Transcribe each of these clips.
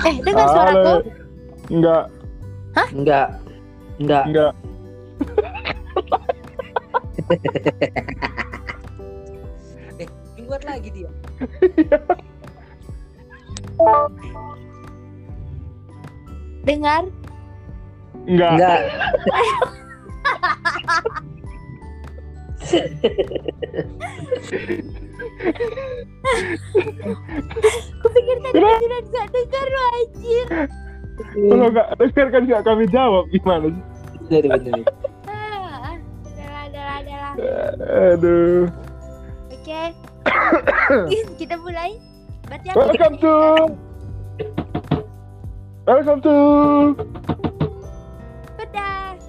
Eh, dengar suaraku? Halo. Enggak, Enggak. Enggak. enggak. Buat lagi dia. Dengar? Enggak. Enggak. Kupikir tadi sudah gak dengar lo anjir. Kalau enggak dengar kan enggak kami jawab gimana sih? Bener, bener. Ah, adalah, adalah, adalah. Aduh. Oke. Kita mulai. Berarti Welcome to Welcome to Pedas.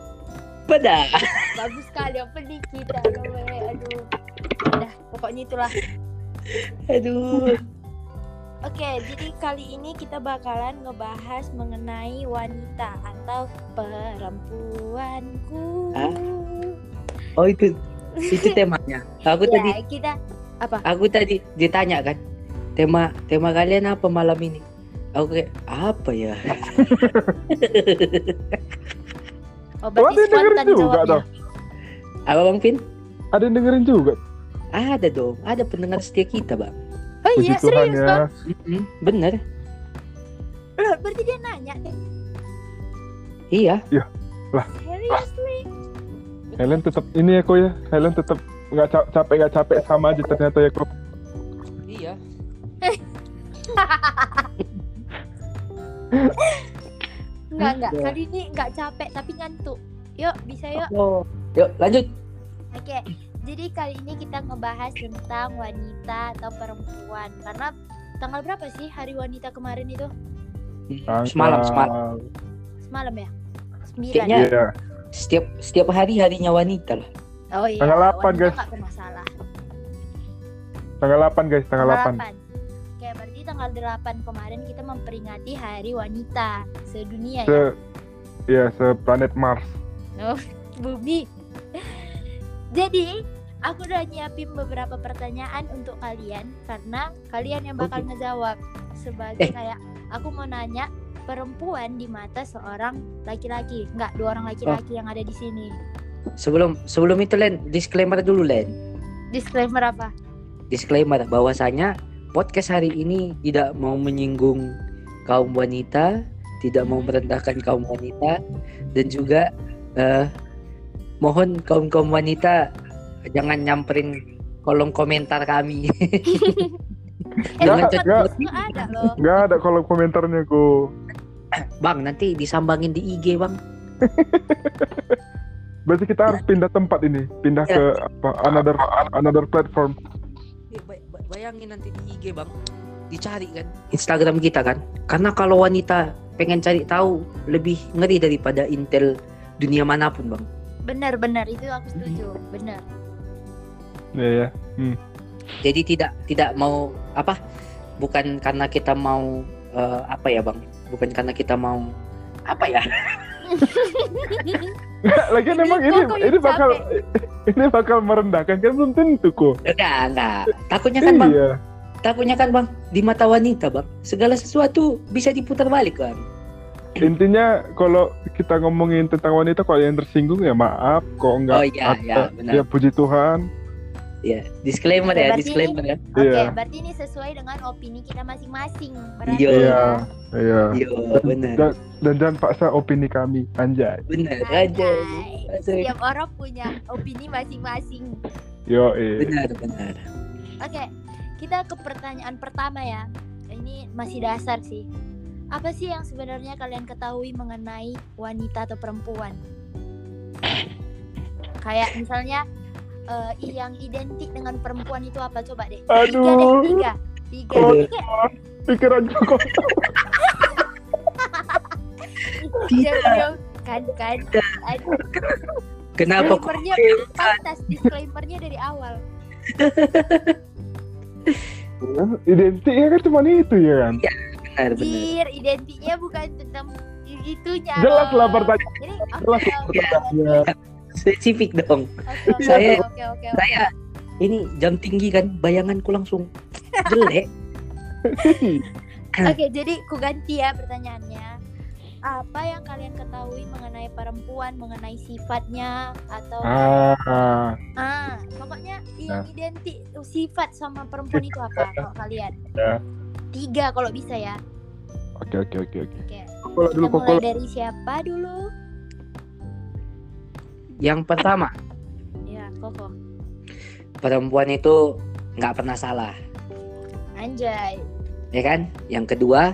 Pedas. Bagus sekali opening kita. Aduh. Udah, pokoknya itulah. Aduh. Oke, jadi kali ini kita bakalan ngebahas mengenai wanita atau perempuanku. Hah? Oh itu itu temanya. Aku Ya, tadi kita aku tadi ditanya kan tema tema kalian apa malam ini? Aku kayak apa ya? oh berarti ada yang dengerin spontan juga jawabnya. dong. Apa Bang Pin? Ada yang dengerin juga. Ada dong, ada pendengar setia kita, Bang. Oh Puji iya, Tuhan serius ya. bang? Mm-mm, bener. Loh, berarti dia nanya deh. Iya. Seriously? Helen tetap ini ya kok ya. Helen tetap nggak ca- capek nggak capek sama aja ternyata ya kok. Iya. Enggak, enggak. Kali ini enggak capek tapi ngantuk. Yuk, bisa yuk. Oh. Yuk, lanjut. Oke. Jadi kali ini kita ngebahas tentang wanita atau perempuan. Karena tanggal berapa sih hari wanita kemarin itu? Semalam, semalam. Semalam ya? Sembilan. Kayaknya- Iya. Setiap setiap hari harinya wanita lah. Oh iya. Tanggal 8, wanita guys. bermasalah. Tanggal 8 guys, tanggal 8. 8. Oke, berarti tanggal 8 kemarin kita memperingati Hari Wanita sedunia ya. Se ya seplanet Mars. Bumi. Jadi, aku udah nyiapin beberapa pertanyaan untuk kalian karena kalian yang bakal Oke. ngejawab sebagai Eh. kayak aku mau nanya perempuan di mata seorang laki-laki, nggak dua orang laki-laki yang ada di sini. Sebelum sebelum itu Len, disclaimer dulu Len. Disclaimer apa? Disclaimer bahwasanya podcast hari ini tidak mau menyinggung kaum wanita, tidak mau merendahkan kaum wanita dan juga eh, mohon kaum-kaum wanita jangan nyamperin kolom komentar kami. Eh, Nggak, bukan, nggak. nggak ada loh. Ada kolom komentarnya kok. bang, nanti disambangin di IG, Bang. Berarti kita harus pindah tempat ini, pindah Ya. ke apa another another platform. Ya, bay- bayangin nanti di IG bang dicari kan Instagram kita kan karena kalau wanita pengen cari tahu lebih ngeri daripada intel dunia mana pun bang Benar, benar. Itu aku setuju. Benar. Iya ya. jadi tidak tidak mau apa? Bukan karena kita mau eh, apa ya bang? Bukan karena kita mau apa ya? Lagi Ini emang ini ini bakal ini bakal merendahkan. Kan belum tentu kok. enggak enggak. Takutnya kan bang. Iya. takutnya kan bang di mata wanita bang. Segala sesuatu bisa diputar balik bang Intinya kalau kita ngomongin tentang wanita kalau yang tersinggung ya maaf kok enggak. oh iya iya ada- benar Ya puji Tuhan. ya disclaimer ya berarti disclaimer ya Oke, Iya. berarti ini sesuai dengan opini kita masing-masing. Iya. Iya. ya. Iya. Yo, benar Dan, dan jangan paksa opini kami, anjay. benar Anjay. aja Setiap orang punya opini masing-masing. Yo, eh. benar benar Oke, kita ke pertanyaan pertama ya. Ini masih dasar sih. Apa sih yang sebenarnya kalian ketahui mengenai wanita atau perempuan? Kayak misalnya eh, yang identik dengan perempuan itu apa? Coba deh. Tiga deh, Aduh. tiga. Tiga. Oh. Tiga. Pikiranku kok. Diam. Kan, kan. kenapa kok Disclaimernya pantas disclaimernya dari awal. Identiknya kan cuma itu ya kan. Benar benar identiknya bukan tentang itunya. Jelas lah pertanyaan. Jadi Jelas lah oke pertanyaannya. spesifik dong oke Saya- oke oke. oke. saya ini jam tinggi kan bayanganku langsung jelek Oke, jadi ku ganti ya pertanyaannya. Apa yang kalian ketahui mengenai perempuan, mengenai sifatnya atau Ah, ah, pokoknya yang Nah. identik sifat sama perempuan itu apa kalau kalian? Ya. Tiga kalau bisa ya. oke oke oke oke. Oke. Kalau dulu Kita kok mulai dari siapa dulu? Yang pertama, Ya, Koko. perempuan itu nggak pernah salah, Anjay. ya kan? Yang kedua,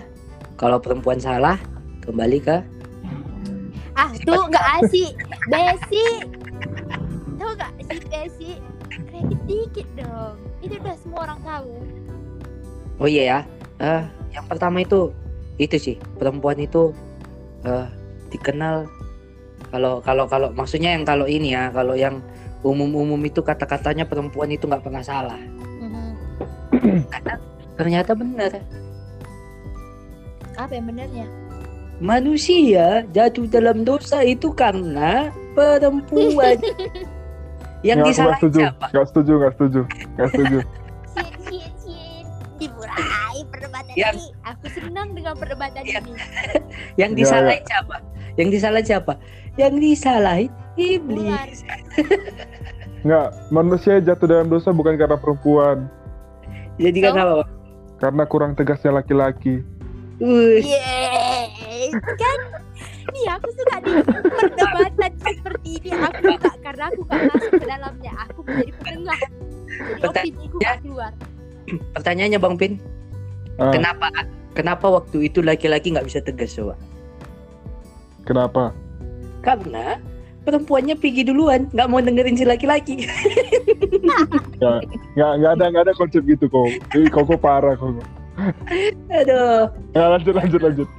kalau perempuan salah, kembali ke Ah, tuh nggak asik. Besi. Tahu nggak si Besi? Kredit dikit dong. Itu udah semua orang tahu. Oh iya ya. Eh, yang pertama itu itu sih perempuan itu eh dikenal kalau kalau kalau maksudnya yang kalau ini ya kalau yang umum-umum itu kata-katanya perempuan itu nggak pernah salah. Mhm. Ternyata benar. Apa yang benernya? Manusia jatuh dalam dosa itu karena perempuan. yang aku nggak disalahin setuju, siapa? nggak setuju, nggak setuju, nggak setuju. Yang-. Aku senang dengan perdebatan Yang- ini. Yang Ya, disalahin siapa? Yang disalahin siapa? Yang disalahin iblis. Nggak, manusia jatuh dalam dosa bukan karena perempuan, Jadi kan So? apa? karena kurang tegasnya laki-laki. Yeay, kan? Nih aku suka di perdebatan seperti ini. Aku suka karena aku gak masuk ke dalamnya. Aku menjadi penengah. Jadi opini ku gak keluar. pertanyaannya Bang Pin, Ah, kenapa kenapa waktu itu laki-laki nggak bisa tegas coba? kenapa? Karena perempuannya pergi duluan, nggak mau dengerin si laki-laki. Nggak, nggak ada, nggak ada konsep gitu kok. Ih, kok parah kok. Aduh, Nggak, lanjut, lanjut, lanjut.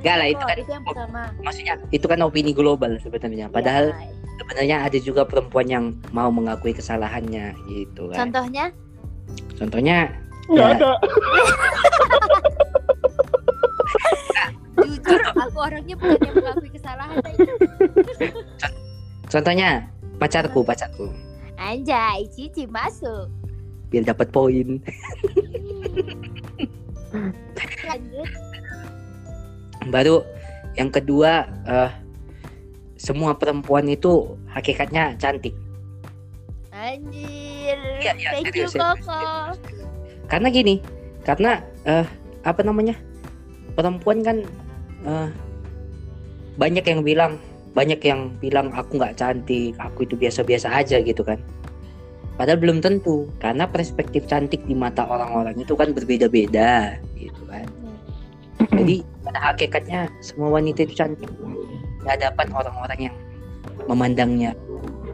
nggak lah itu Oh, kan itu yang pertama. maksudnya itu kan opini global sebenarnya. Padahal Ya. sebenarnya ada juga perempuan yang mau mengakui kesalahannya gitu kan. Contohnya? Contohnya Nggak Ya. ada. Jujur, aku orangnya bukan yang mengakui kesalahan contohnya pacarku, pacarku. Anjay, Cici masuk. Biar dapat poin. Lanjut. Baru yang kedua eh semua perempuan itu hakikatnya cantik. Anjir. Iya, iya, Thank you, serius, serius, Koko. Karena gini, karena eh apa namanya? Perempuan kan eh banyak yang bilang, banyak yang bilang aku nggak cantik, aku itu biasa-biasa aja gitu kan. Padahal belum tentu, karena perspektif cantik di mata orang-orang itu kan berbeda-beda gitu kan. Jadi pada hakikatnya semua wanita itu cantik di hadapan orang-orang yang memandangnya.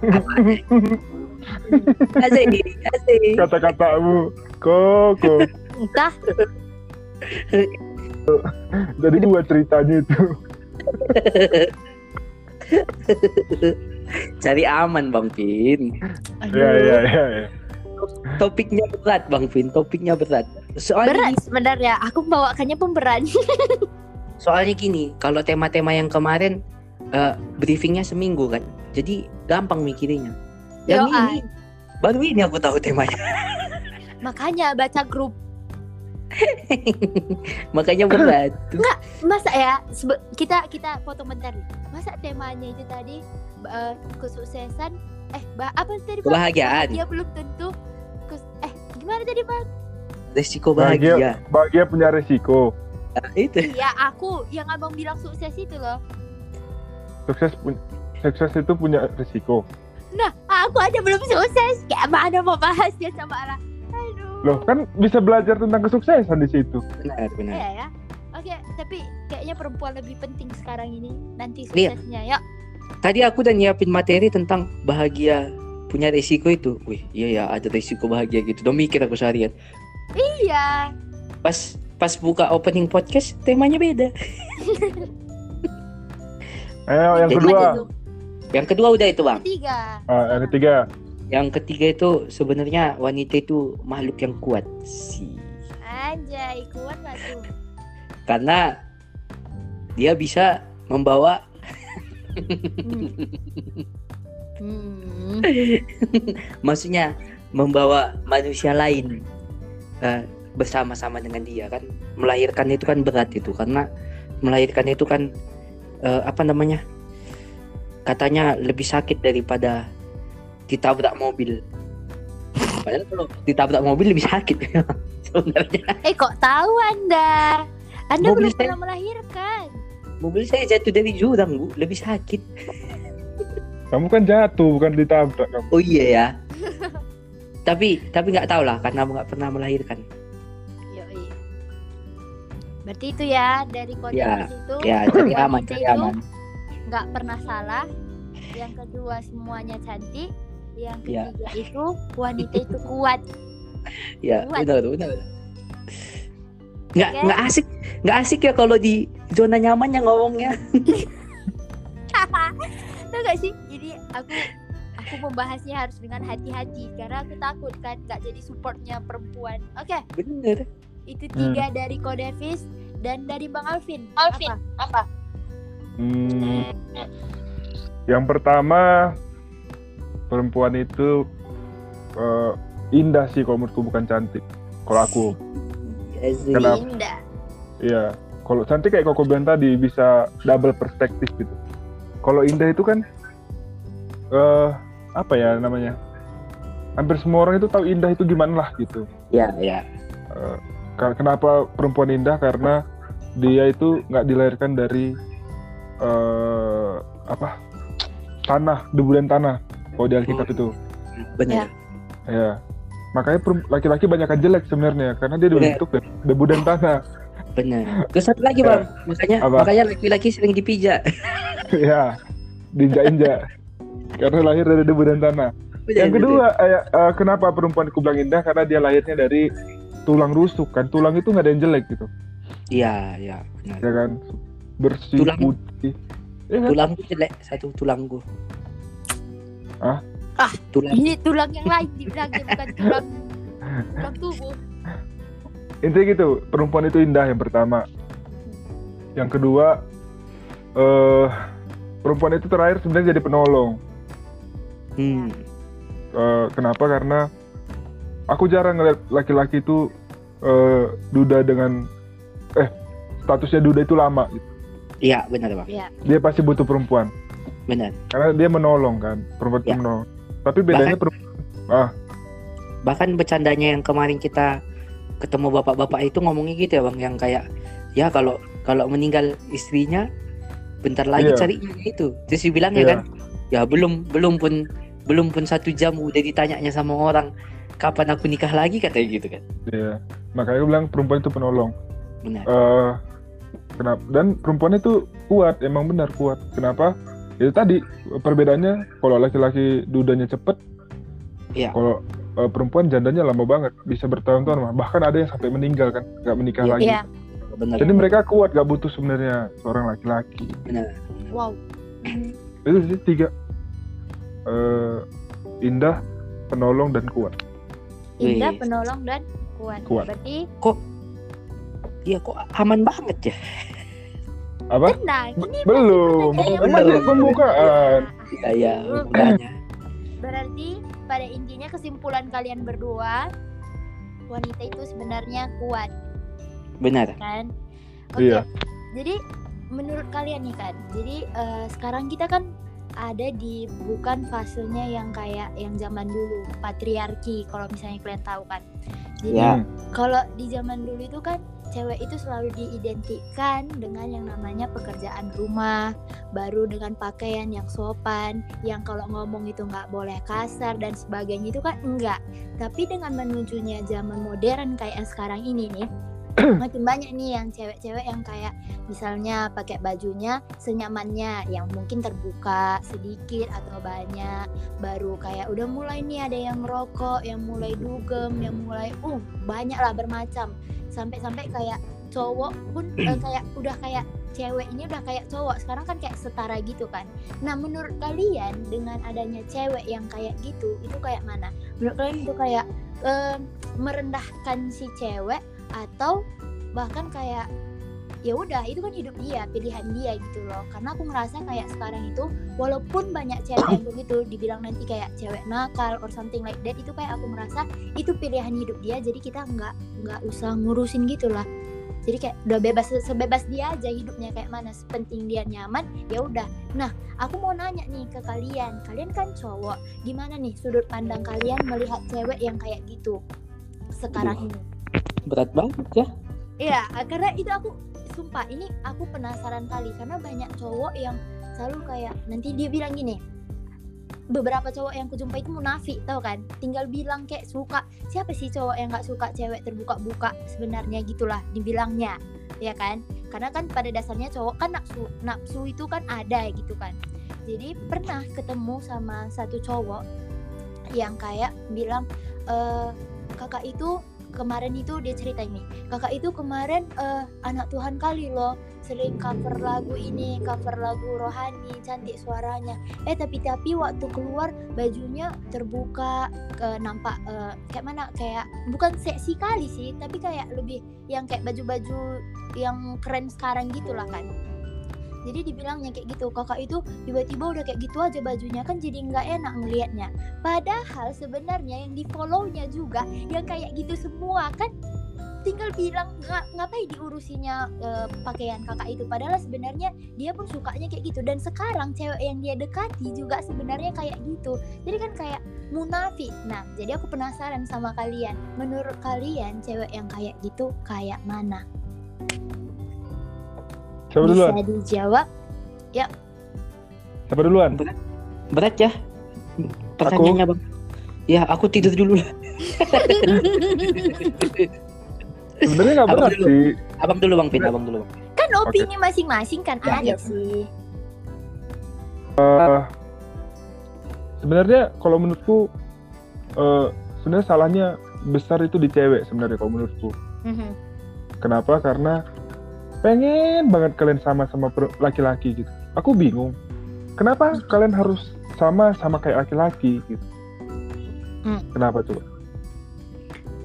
Asik, asik. Kata-katamu, kok, kok. Entah, Jadi dua ceritanya itu. Cari aman Bang Pin. Ya, ya, ya, ya. Topiknya berat Bang Pin, topiknya berat. Soalnya berat sebenarnya. Aku membawakannya pemberat. soalnya gini, kalau tema-tema yang kemarin eh, briefingnya seminggu kan. Jadi gampang mikirinnya. Yang Yo, ini baru ini aku tahu temanya. Makanya baca grup. Makanya berat. Masa ya sebe- kita kita potong bentar. nih. Masa temanya itu tadi eh, kesuksesan eh bah, apa tadi? Kebahagiaan, Dia belum tentu kes- eh gimana tadi Bang? resiko Bahagia. bahagia. Bahagia punya resiko. Nah, itu. Iya, aku yang Abang bilang sukses itu loh. Sukses pun sukses itu punya resiko. Nah, aku aja belum sukses. Kayak mana mau bahas dia sama Ara? Loh, kan bisa belajar tentang kesuksesan di situ. Benar, benar. Iya ya. Oke, tapi kayaknya perempuan lebih penting sekarang ini. Nanti Iya. suksesnya. Yuk. Tadi aku udah nyiapin materi tentang bahagia punya resiko itu. Wih, iya ya ada resiko bahagia gitu. Udah mikir aku seharian. Iya. Pas pas buka opening podcast temanya beda. Ayo, yang Jadi- kedua. Yang kedua udah itu bang. Ketiga. Ah, yang ketiga. Yang ketiga itu sebenarnya wanita itu makhluk yang kuat sih. Anjay, kuat gak tuh? Karena dia bisa membawa Hmm. Hmm. maksudnya membawa manusia lain eh, bersama-sama dengan dia kan melahirkan itu kan berat itu karena melahirkan itu kan eh, apa namanya katanya lebih sakit daripada ditabrak mobil padahal kalau ditabrak mobil lebih sakit sebenarnya Eh kok tahu Anda? Anda Mobil belum saya- pernah melahirkan. mobil saya jatuh dari jurang bu lebih sakit Kamu kan jatuh bukan ditabrak kamu. oh iya ya tapi tapi nggak tahu lah karena nggak pernah melahirkan Yoi. Berarti itu ya dari kode Ya, itu ya wanita aman itu aman nggak pernah salah. Yang kedua semuanya cantik. Yang Ya. ketiga itu wanita itu kuat. ya Kuat. benar benar nggak Oke. nggak asik nggak asik ya kalau di zona nyamannya ngomongnya Tahu gak sih? Jadi aku aku membahasnya harus dengan hati-hati karena aku takut kan nggak jadi supportnya perempuan. Oke, bener itu tiga dari Kodevis dan dari Bang Alvin. Alvin, Apa? Hmm, yang pertama perempuan itu eh, indah sih kalau menurutku bukan cantik. Kalau aku, Asik. Kenapa? Indah. iya. Kalau cantik kayak koko bilang tadi bisa double perspektif gitu. Kalau indah itu kan eh apa ya namanya? Hampir semua orang itu tahu indah itu gimana lah gitu. ya ya Eh, Kar- kenapa perempuan indah karena dia itu nggak dilahirkan dari eh apa tanah debu dan tanah kalau di Alkitab itu. bener ya. Makanya perem- laki-laki banyak yang jelek sebenarnya karena dia dibentuk dari debu dan tanah. Bener terus satu lagi bang. Makanya Apa? makanya laki-laki sering dipijak. Ya diinjak-injak. Karena lahir dari debu dan tanah. Bener, yang kedua eh, eh, kenapa perempuan aku bilang indah? Karena dia lahirnya dari tulang rusuk kan. Tulang itu nggak ada yang jelek gitu. Iya iya benar. Ya kan? Bersih Tulang. putih. Ya kan? tulangku jelek satu tulangku Ah? Ah. tulang Ini tulang yang lain dibilangnya bukan tulang tulang tubuh. intinya gitu perempuan itu indah yang pertama yang kedua eh perempuan itu terakhir sebenarnya jadi penolong hmm. Eh, kenapa karena aku jarang ngeliat laki-laki itu eh, duda dengan eh statusnya duda itu lama gitu. iya benar bang Ya. dia pasti butuh perempuan benar. Karena dia menolong kan perempuan itu Ya. menolong. Tapi bedanya perempuan bahkan bercandanya yang kemarin kita ketemu bapak-bapak itu ngomongnya gitu ya bang yang kayak ya kalau kalau meninggal istrinya bentar lagi Iya. cari itu terus dibilang ya Iya. kan ya belum belum pun belum pun satu jam udah ditanyanya sama orang kapan aku nikah lagi? Katanya gitu kan. Ya makanya aku bilang perempuan itu penolong. Benar. Eh kenapa dan perempuan itu kuat emang benar kuat. Kenapa itu tadi perbedaannya kalau laki-laki dudanya cepet Iya. kalau eh, perempuan jandanya lama banget bisa bertahun-tahun mah bahkan ada yang sampai meninggal kan nggak menikah Iya. lagi Iya. benar jadi mereka kuat gak butuh sebenarnya seorang laki-laki benar Wow. Itu sih tiga Eh, indah penolong dan kuat Indah, penolong dan kuat. Kuat. Berarti iya kok aman banget ya apa Ini belum masih pembukaan iya iya Berarti pada intinya kesimpulan kalian berdua wanita itu sebenarnya kuat benar kan? Oke. Iya. Jadi menurut kalian nih kan, jadi eh, sekarang kita kan ada di bukan fasenya yang kayak yang zaman dulu patriarki kalau misalnya kalian tahu kan. Jadi Ya. Hmm. kalau di zaman dulu itu kan cewek itu selalu diidentikan dengan yang namanya pekerjaan rumah, baru dengan pakaian yang sopan, yang kalau ngomong itu nggak boleh kasar dan sebagainya itu kan enggak. Tapi dengan menujunya zaman modern kayak sekarang ini nih, makin banyak nih yang cewek-cewek yang kayak misalnya pakai bajunya senyamannya yang mungkin terbuka sedikit atau banyak. Baru kayak udah mulai nih ada yang rokok yang mulai dugem yang mulai uh banyak lah bermacam. Sampai-sampai kayak cowok pun eh, kayak udah kayak cewek ini udah kayak cowok sekarang kan kayak setara gitu kan. Nah menurut kalian dengan adanya cewek yang kayak gitu itu kayak mana? Menurut kalian itu kayak eh, merendahkan si cewek atau bahkan kayak ya udah itu kan hidup dia pilihan dia gitu loh. Karena aku ngerasa kayak sekarang itu walaupun banyak cewek yang begitu dibilang nanti kayak cewek nakal or something like that itu kayak aku merasa itu pilihan hidup dia jadi kita nggak nggak usah ngurusin gitu lah. Jadi kayak udah bebas sebebas dia aja hidupnya kayak mana sepenting dia nyaman ya udah. Nah aku mau nanya nih ke kalian. Kalian kan cowok gimana nih sudut pandang kalian melihat cewek yang kayak gitu sekarang ini berat banget ya Iya, karena itu aku sumpah ini aku penasaran kali karena banyak cowok yang selalu kayak nanti dia bilang gini. Beberapa cowok yang kujumpa itu munafik, tau kan? Tinggal bilang kayak suka. Siapa sih cowok yang nggak suka cewek terbuka-buka? Sebenarnya gitulah dibilangnya, ya kan? Karena kan pada dasarnya cowok kan nafsu, nafsu itu kan ada gitu kan. Jadi pernah ketemu sama satu cowok yang kayak bilang e, kakak itu kemarin itu dia cerita ini kakak itu kemarin uh, anak Tuhan kali loh. Sering cover lagu ini cover lagu rohani cantik suaranya. Eh tapi tapi waktu keluar bajunya terbuka ke nampak uh, kayak mana? Kayak bukan seksi kali sih tapi kayak lebih yang kayak baju-baju yang keren sekarang gitulah kan jadi dibilangnya kayak gitu. Kakak itu tiba-tiba udah kayak gitu aja bajunya kan jadi nggak enak ngelihatnya padahal sebenarnya yang di follownya juga yang kayak gitu semua kan tinggal bilang ng ngapain diurusinya uh, pakaian kakak itu. Padahal sebenarnya dia pun sukanya kayak gitu. Dan sekarang cewek yang dia dekati juga sebenarnya kayak gitu. Jadi kan kayak munafik. Nah jadi aku penasaran sama kalian. Menurut kalian cewek yang kayak gitu kayak mana Siapa duluan? bisa dijawab Siapa duluan? berat ya pertanyaannya bang ya aku tidur dulu lah Sebenarnya nggak Abang berat dulu. sih. abang dulu bang Pin abang dulu bang kan opini masing-masing kan Ya, ada ya. sih Eh, sebenarnya kalau menurutku eh, sebenarnya salahnya besar itu di cewek sebenarnya kalau menurutku. Mhm. Kenapa? Karena pengen banget kalian sama sama laki-laki gitu. Aku bingung. Kenapa kalian harus sama sama kayak laki-laki gitu? Hmm. Kenapa coba?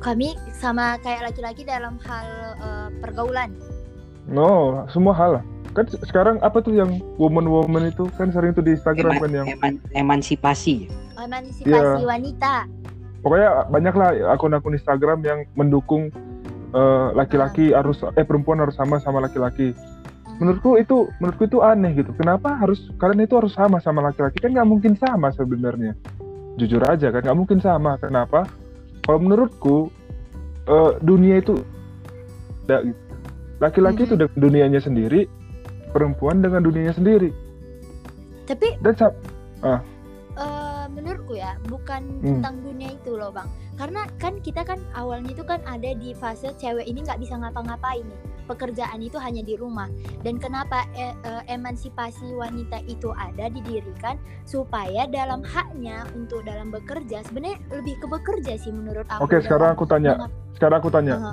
kami sama kayak laki-laki dalam hal eh, pergaulan No, semua hal lah. Kan se- sekarang apa tuh yang woman-woman itu kan sering tuh di Instagram Eman- kan yang eman- emansipasi emansipasi Iya. wanita pokoknya banyak lah akun-akun Instagram yang mendukung eh, laki-laki harus eh perempuan harus sama sama laki-laki. Menurutku itu menurutku itu aneh gitu. Kenapa harus kalian itu harus sama sama laki-laki? Kan nggak mungkin sama sebenarnya. Jujur aja kan nggak mungkin sama. Kenapa? Kalau menurutku eh, dunia itu tidak gitu. Laki-laki itu dengan dunianya sendiri, perempuan dengan dunianya sendiri. tapi Dan sa- eh, menurutku ya bukan Hmm. tentang dunia itu loh bang karena kan kita kan awalnya itu kan ada di fase cewek ini nggak bisa ngapa-ngapain nih pekerjaan itu hanya di rumah dan kenapa e- eh, emansipasi wanita itu ada didirikan supaya dalam haknya untuk dalam bekerja sebenarnya lebih ke bekerja sih menurut aku Oke, sekarang aku tanya. mengap- Sekarang aku tanya. Aha.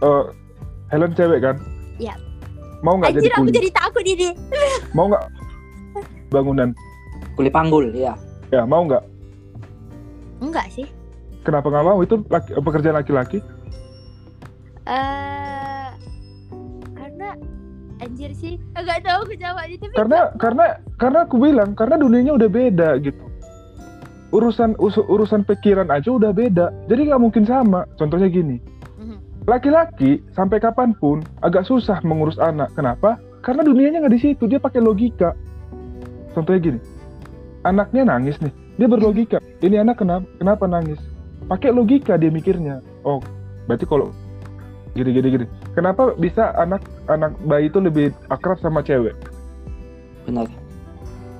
eh, Helen cewek kan? Iya. Mau nggak jadi aku kuli? jadi takut ini Mau nggak bangunan? kulit panggul ya Ya mau nggak? enggak sih Kenapa nggak mau? Itu laki, pekerjaan laki-laki. eh karena anjir sih enggak tahu aku jawabnya tapi Karena karena karena aku bilang karena dunianya udah beda gitu. Urusan usu- urusan pikiran aja udah beda. Jadi nggak mungkin sama. Contohnya gini. Mhm. Laki-laki sampai kapan pun agak susah mengurus anak. Kenapa? Karena dunianya nggak di situ. Dia pakai logika. Contohnya gini. Anaknya nangis nih. Dia berlogika. Ini anak kenapa kenapa nangis? Pakai logika dia mikirnya. Oh, berarti kalau gini gini gini. Kenapa bisa anak anak bayi itu lebih akrab sama cewek? benar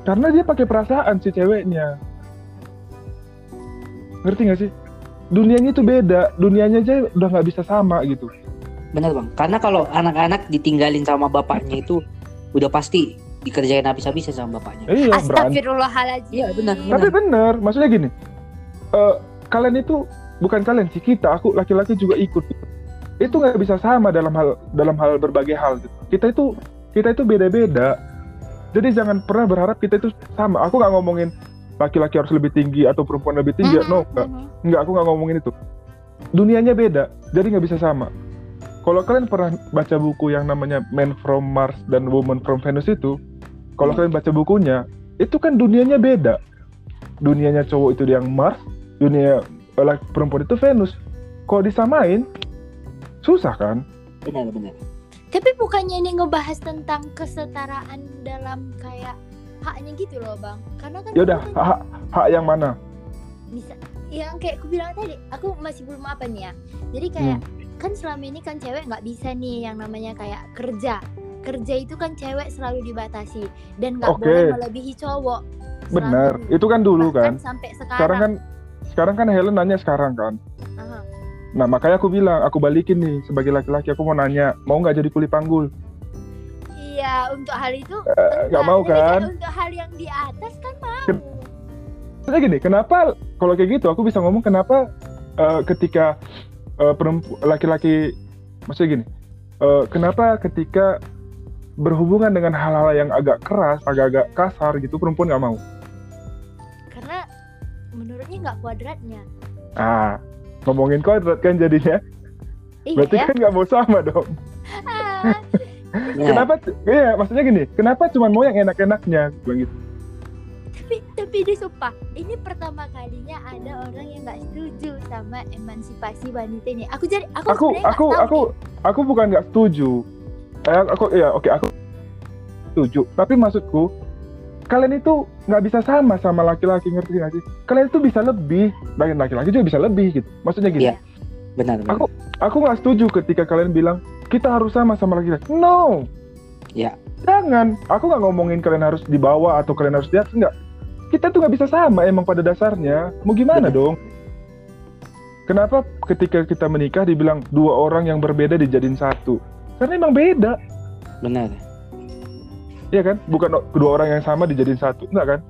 Karena dia pakai perasaan si ceweknya. Ngerti nggak sih? Dunianya itu beda. Dunianya aja udah nggak bisa sama gitu. benar bang karena kalau anak-anak ditinggalin sama bapaknya itu udah pasti dikerjain habis-habisan sama bapaknya Iya. Astagfirullahaladzim. Iya, benar, benar. Tapi bener, maksudnya gini, eh, kalian itu bukan kalian sih kita, aku laki-laki juga ikut. Itu nggak bisa sama dalam hal dalam hal berbagai hal. Gitu. Kita itu kita itu beda-beda. Jadi jangan pernah berharap kita itu sama. Aku nggak ngomongin laki-laki harus lebih tinggi atau perempuan lebih tinggi. Mhm, No, nggak. mhm. Nggak, aku nggak ngomongin itu. Dunianya beda, jadi nggak bisa sama. Kalau kalian pernah baca buku yang namanya Man from Mars dan Woman from Venus itu, kalau Hmm. kalian baca bukunya, itu kan dunianya beda. Dunianya cowok itu yang Mars, dunia eh, perempuan itu Venus. Kalau disamain, susah kan? benar benar Tapi bukannya ini ngebahas tentang kesetaraan dalam kayak haknya gitu loh bang? Karena kan ya udah itu kan hak hak yang mana bisa yang kayak aku bilang tadi aku masih belum apa nih ya jadi kayak Hmm. Kan selama ini kan cewek nggak bisa nih yang namanya kayak kerja. Kerja itu kan cewek selalu dibatasi dan nggak Oke. boleh melebihi cowok. Benar. Selalu. itu kan dulu Bahkan kan. sampai sekarang, sekarang. kan sekarang kan Helen nanya sekarang kan. Aha. nah makanya aku bilang aku balikin nih sebagai laki-laki. Aku mau nanya mau nggak jadi kuli panggul? Iya untuk hal itu Eh, nggak enggak. mau kan? untuk hal yang di atas kan mau. Ken- Maksudnya gini, kenapa kalau kayak gitu aku bisa ngomong kenapa eh, ketika eh, perempu- laki-laki maksudnya gini, eh, kenapa ketika berhubungan dengan hal-hal yang agak keras, agak-agak kasar gitu perempuan nggak mau? karena menurutnya nggak kuadratnya Ah, ngomongin kodrat kan jadinya, iya berarti ya kan nggak mau sama dong. Ah, Kenapa? Iya, maksudnya gini, kenapa cuma mau yang enak-enaknya? Gitu. Tapi dia sumpah ini pertama kalinya ada orang yang nggak setuju sama emansipasi wanita ini aku jadi aku Aku, sebenarnya nggak aku, tahu aku, aku bukan nggak setuju. Eh, aku, ya, oke, aku setuju. Tapi maksudku, kalian itu nggak bisa sama sama laki-laki ngerti nggak sih? Kalian itu bisa lebih, dan laki-laki juga bisa lebih gitu. Maksudnya gini, Iya. benar, benar. Aku- aku nggak setuju ketika kalian bilang kita harus sama sama laki-laki. No. Ya. Jangan. Aku nggak ngomongin kalian harus dibawa atau kalian harus di atas nggak. Kita tuh nggak bisa sama emang pada dasarnya. Mau gimana Benar. dong? Kenapa ketika kita menikah dibilang dua orang yang berbeda dijadiin satu? Karena emang beda, benar. ya kan? Bukan kedua orang yang sama dijadiin satu, enggak kan?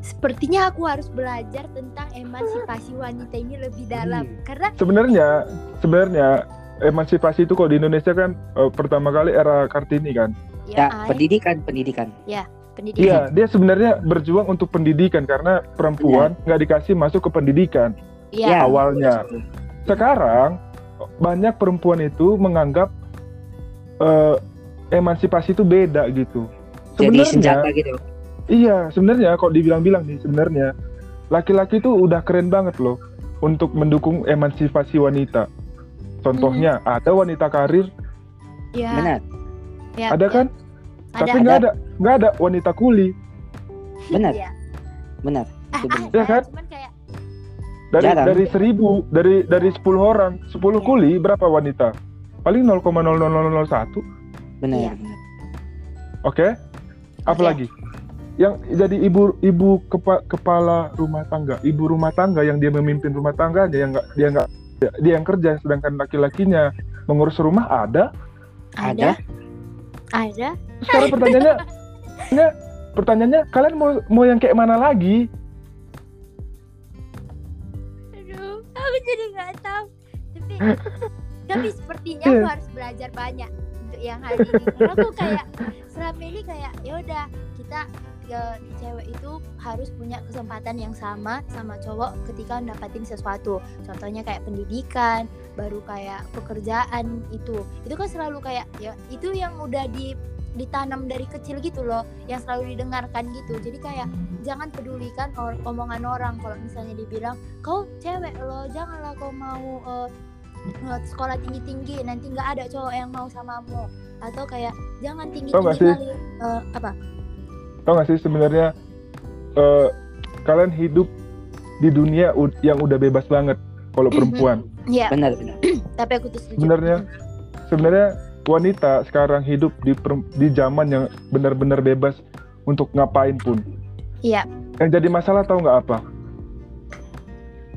sepertinya aku harus belajar tentang emansipasi wanita ini lebih dalam Hmm. karena Sebenarnya, sebenarnya emansipasi itu kalau di Indonesia kan eh, pertama kali era Kartini kan. Ya, ay, pendidikan, pendidikan. Pendidikan Iya, dia sebenarnya berjuang untuk pendidikan karena perempuan nggak dikasih masuk ke pendidikan Iya. Ya. awalnya. Sekarang banyak perempuan itu menganggap eh, emansipasi itu beda gitu. Jadi Sebenarnya, senjata gitu. iya sebenarnya kalau dibilang-bilang nih sebenarnya laki-laki itu udah keren banget loh untuk mendukung emansipasi wanita. Contohnya ada wanita karir, Iya, Benar, iya, ada iya. kan? Ada Tapi nggak ada nggak ada wanita kuli. benar, Iya. benar. Ah, ada, Iya kan? cuman kayak dari Jarang. dari seribu dari dari 10 orang 10 Iya. kuli berapa wanita paling 0,00001 Benar. Iya. benar. oke apalagi yang jadi ibu ibu kepa- kepala rumah tangga ibu rumah tangga yang dia memimpin rumah tangganya yang nggak dia nggak dia, dia yang kerja sedangkan laki-lakinya mengurus rumah ada ada ada? Sekarang pertanyaannya pertanyaannya kalian mau mau yang kayak mana lagi? Aduh aku jadi nggak tahu. Tapi tapi sepertinya Iya. aku harus belajar banyak untuk yang hari ini. Karena aku kayak selama ini kayak ya udah kita ke cewek itu harus punya kesempatan yang sama sama cowok ketika dapatin sesuatu. Contohnya kayak pendidikan baru kayak pekerjaan itu. Itu kan selalu kayak ya itu yang udah di ditanam dari kecil gitu loh yang selalu didengarkan gitu. Jadi kayak jangan pedulikan or- omongan orang. Kalau misalnya dibilang kau cewek loh janganlah kau mau eh, sekolah tinggi tinggi nanti nggak ada cowok yang mau samamu atau kayak jangan tinggi tinggi kali eh, apa tau gak sih sebenarnya eh, kalian hidup di dunia yang udah bebas banget kalau perempuan ya Benar, benar. tapi aku tuh setuju Sebenarnya sebenarnya wanita sekarang hidup di di zaman yang benar-benar bebas untuk ngapain pun. Iya. Yang jadi masalah tahu nggak apa?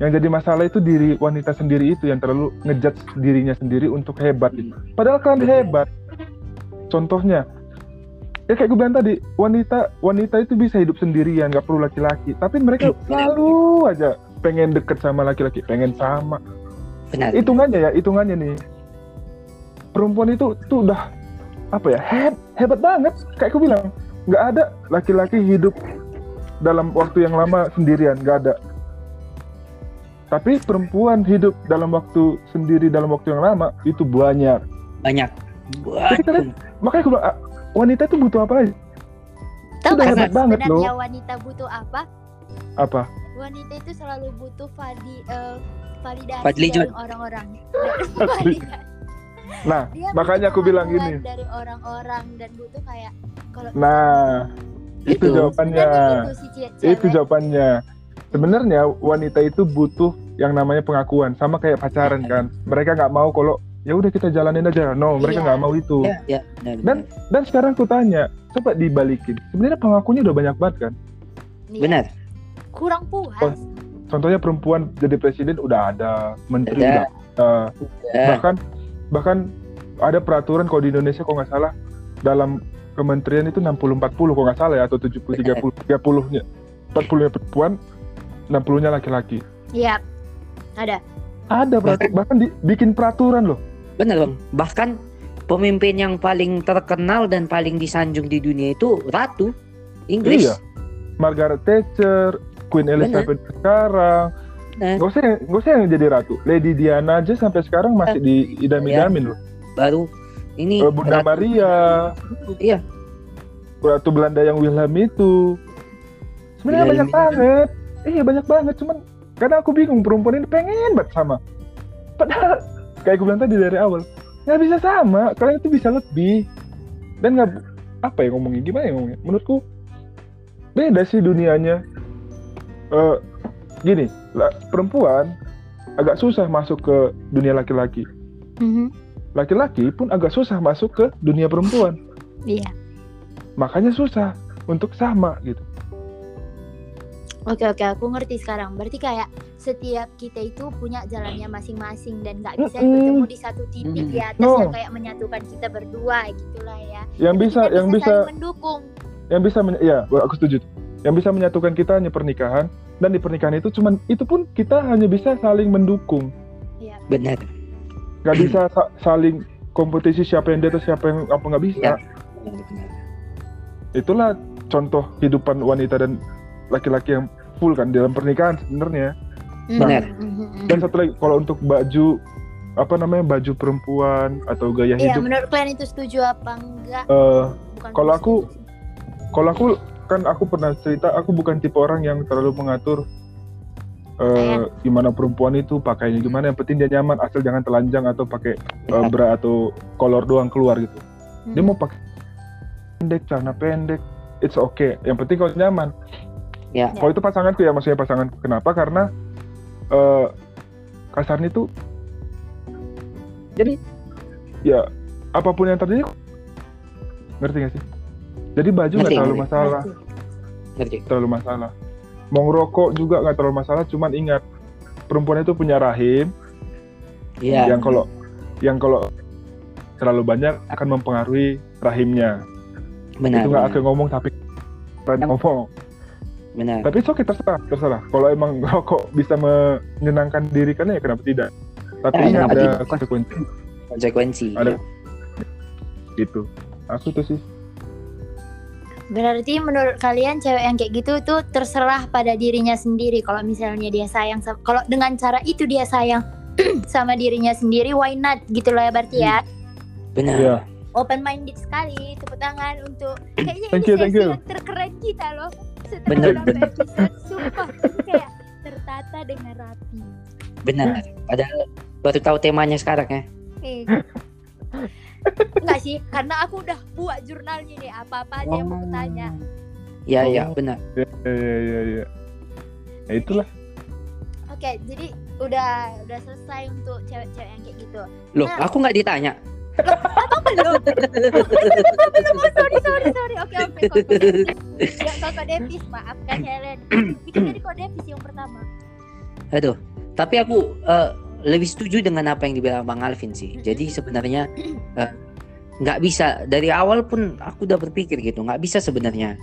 Yang jadi masalah itu diri wanita sendiri itu yang terlalu ngejudge dirinya sendiri untuk hebat. itu. Padahal kalian hebat. Contohnya, ya kayak gue bilang tadi, wanita wanita itu bisa hidup sendirian, nggak perlu laki-laki. Tapi mereka selalu aja pengen deket sama laki-laki, pengen sama Benar. hitungannya ya hitungannya nih perempuan itu tuh udah apa ya heb, hebat banget kayak aku bilang nggak ada laki-laki hidup dalam waktu yang lama sendirian nggak ada tapi perempuan hidup dalam waktu sendiri dalam waktu yang lama itu banyak Banyak. Banyak. makanya aku bilang wanita itu butuh apa aja tahu hebat banget sebenarnya wanita butuh apa apa wanita itu selalu butuh vali, eh, validasi Fadli dari orang-orang. Nah, Dia makanya butuh aku bilang gini. dari orang-orang dan butuh kayak kalau Nah, itu Itu. jawabannya. itu si Itu jawabannya. Sebenarnya wanita itu butuh yang namanya pengakuan, sama kayak pacaran kan. Mereka nggak mau kalau ya udah kita jalanin aja. No, mereka Iya. nggak mau itu. Ya, ya, benar, Dan- benar. Dan sekarang aku tanya, coba dibalikin. Sebenarnya pengakuannya udah banyak banget kan. Iya. Benar. Kurang puas. Oh, Contohnya perempuan jadi presiden udah ada, menteri Ada. udah ada. Ya, bahkan bahkan ada peraturan kalau di Indonesia kalau nggak salah dalam kementerian itu 60 40 kalau nggak salah ya atau 70 30 30 nya 40 nya perempuan 60 nya laki-laki Iya. Ada. ada peratu- bahkan di- bikin peraturan loh benar bang. Bahkan pemimpin yang paling terkenal dan paling disanjung di dunia itu ratu Inggris. Iya. Margaret Thatcher Queen Elizabeth sekarang. Nah, nggak usah yang- nggak usah yang jadi ratu. Lady Diana aja sampai sekarang masih diidam-idamin loh. Baru ini Eh, Bunda ratu- Maria. Iya. Ratu Belanda yang Wilhelm itu. Sebenarnya banyak banget. Iya banyak banget. Cuman karena aku bingung perempuan ini pengen banget sama. Padahal kayak aku bilang tadi dari awal nggak bisa sama kalian itu bisa lebih. Dan nggak apa ya ngomongnya gimana ya ngomongnya? Menurutku beda sih dunianya. Eh, gini lah, perempuan agak susah masuk ke dunia laki-laki. Mhm. laki-laki pun agak susah masuk ke dunia perempuan. Iya. makanya susah untuk sama gitu Oke oke aku ngerti sekarang. Berarti kayak setiap kita itu punya jalannya masing-masing dan nggak bisa Mm-mm. bertemu di satu titik Mm-mm. di atas No. yang kayak menyatukan kita berdua gitulah ya. yang Jadi bisa kita yang bisa mendukung. yang bisa men- ya aku setuju yang bisa menyatukan kita hanya pernikahan dan di pernikahan itu cuman itu pun kita hanya bisa saling mendukung Iya. benar. nggak bisa sa- saling kompetisi siapa yang di atas siapa yang apa nggak bisa Ya. Itulah contoh kehidupan wanita dan laki-laki yang full kan dalam pernikahan sebenarnya. Benar. Mhm, mhm. dan satu lagi kalau untuk baju apa namanya baju perempuan atau gaya Iya, hidup. menurut kalian itu setuju apa enggak? eh, Bukan kalau aku- kalau aku kan aku pernah cerita aku bukan tipe orang yang terlalu mengatur eh, gimana perempuan itu pakainya gimana. Yang penting dia nyaman asal jangan telanjang atau pakai eh, bra atau kolor doang keluar gitu. Dia Hmm. mau pakai pendek celana pendek it's okay. Yang penting kalau nyaman Ya. kalau itu pasanganku ya maksudnya pasangan kenapa karena eh kasarnya itu jadi ya apa pun yang terjadi ngerti gak sih jadi baju nggak terlalu ngerti. masalah Ngerti. terlalu masalah mau ngerokok juga nggak terlalu masalah cuman ingat perempuan itu punya rahim Iya. yang kalau yang kalau terlalu banyak akan mempengaruhi rahimnya Benar. itu nggak akan ngomong tapi pengen ngomong Benar. tapi itu oke terserah terserah kalau emang rokok bisa menyenangkan diri kan ya kenapa tidak tapi Ya, ingat kenapa ada tidak? konsekuensi Konsekuensi. Ada. gitu aku tuh sih Berarti menurut kalian cewek yang kayak gitu tuh terserah pada dirinya sendiri. Kalau misalnya dia sayang, kalau dengan cara itu dia sayang sama dirinya sendiri, why not? Gitu loh ya berarti ya. Benar. Iya. Open minded sekali, tepuk tangan untuk kayaknya Thank ini you, thank sesi you. yang terkeren kita loh. Setelah Bener, bener. episode, sumpah kayak tertata dengan rapi. Benar. Padahal baru tahu temanya sekarang ya. Eh. Enggak sih, karena aku udah buat jurnalnya nih apa-apa aja yang mau tanya. Iya, iya, Oh. benar. ya ya ya ya ya itulah Oke, jadi udah udah selesai untuk cewek-cewek yang kayak gitu. Loh, Nah. aku nggak ditanya. Apa belum? belum. Oh, sorry, sorry, sorry. Oke, oke. Ya, maafkan Helen. Dari yang pertama. Aduh, tapi aku eh, lebih setuju dengan apa yang dibilang Bang Alvin sih. Jadi sebenarnya eh, nggak bisa dari awal pun aku udah berpikir gitu, nggak bisa sebenarnya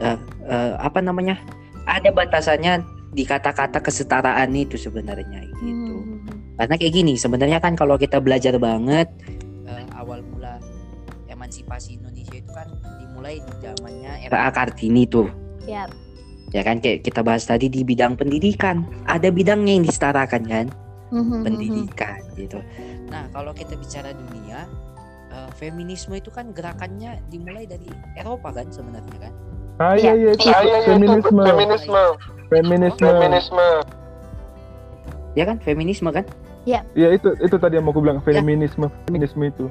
eh, eh, apa namanya ada batasannya di kata-kata kesetaraan itu sebenarnya gitu. Hmm. Karena kayak gini sebenarnya kan kalau kita belajar banget eh, emansipasi Indonesia itu kan dimulai di zamannya era Kartini tuh. Yap. Ya kan kayak kita bahas tadi di bidang pendidikan, ada bidangnya yang disetarakan kan, Hmm, pendidikan gitu. Nah, kalau kita bicara dunia eh, feminisme itu kan gerakannya dimulai dari Eropa kan sebenarnya kan. ah iya iya itu feminisme feminisme feminisme feminisme Ya kan feminisme kan? Iya itu itu tadi yang mau aku bilang feminisme feminisme itu.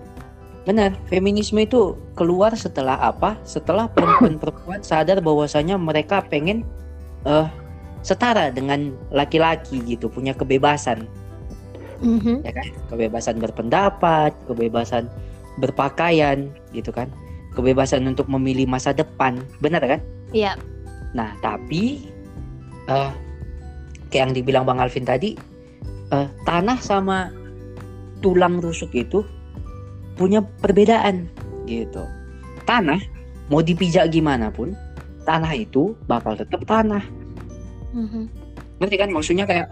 Benar, feminisme itu keluar setelah apa? Setelah perempuan-perempuan sadar bahwasanya mereka pengen uh, setara dengan laki-laki gitu, punya kebebasan, Mhm. ya kan? Kebebasan berpendapat, kebebasan berpakaian, gitu kan? Kebebasan untuk memilih masa depan, benar kan? Iya. Nah, tapi uh, kayak yang dibilang Bang Alvin tadi, uh, tanah sama tulang rusuk itu punya perbedaan gitu. Tanah mau dipijak gimana pun, tanah itu bakal tetap tanah. Mhm. Ngerti kan? Maksudnya kayak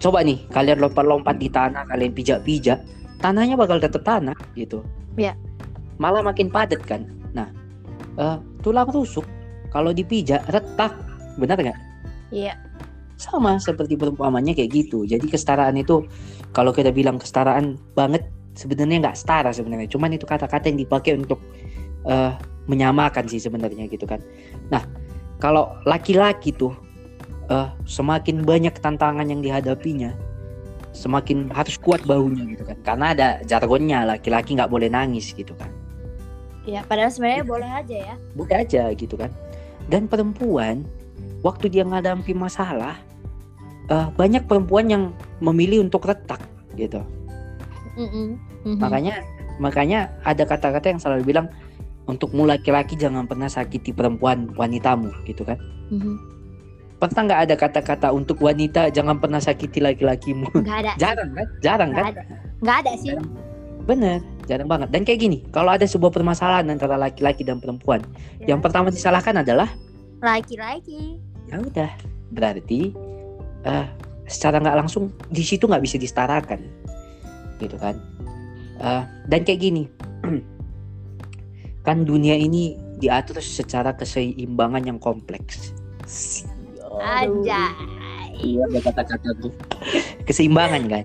coba nih kalian lompat-lompat di tanah, kalian pijak-pijak, tanahnya bakal tetap tanah gitu. Iya. Malah makin padat kan. Nah, eh, tulang rusuk kalau dipijak retak, benar nggak? Iya. Sama seperti perumpamannya kayak gitu. Jadi kesetaraan itu kalau kita bilang kesetaraan banget sebenarnya nggak setara sebenarnya. Cuman itu kata-kata yang dipakai untuk eh, menyamakan sih sebenarnya gitu kan. Nah, kalau laki-laki tuh eh, semakin banyak tantangan yang dihadapinya, semakin harus kuat bahunya gitu kan. Karena ada jargonnya laki-laki nggak boleh nangis gitu kan. Iya, padahal sebenarnya boleh aja ya. Boleh aja gitu kan. Dan perempuan waktu dia ngadapi masalah eh, banyak perempuan yang memilih untuk retak gitu. Mhm. Mhm. Makanya makanya ada kata-kata yang selalu bilang untukmu laki-laki jangan pernah sakiti perempuan wanitamu gitu kan. Mhm. Pernah nggak ada kata-kata untuk wanita jangan pernah sakiti laki-lakimu? Nggak ada. Jarang kan? Jarang Nggak kan? ada. Nggak ada sih. Bener, jarang banget. Dan kayak gini, kalau ada sebuah permasalahan antara laki-laki dan perempuan, Ya. yang pertama disalahkan adalah Laki-laki. ya udah, berarti eh secara nggak langsung di situ nggak bisa disetarakan, gitu kan? Eh, dan kayak gini, kan dunia ini diatur secara keseimbangan yang kompleks. Aja. Iya, ada kata-kata tuh. Keseimbangan kan.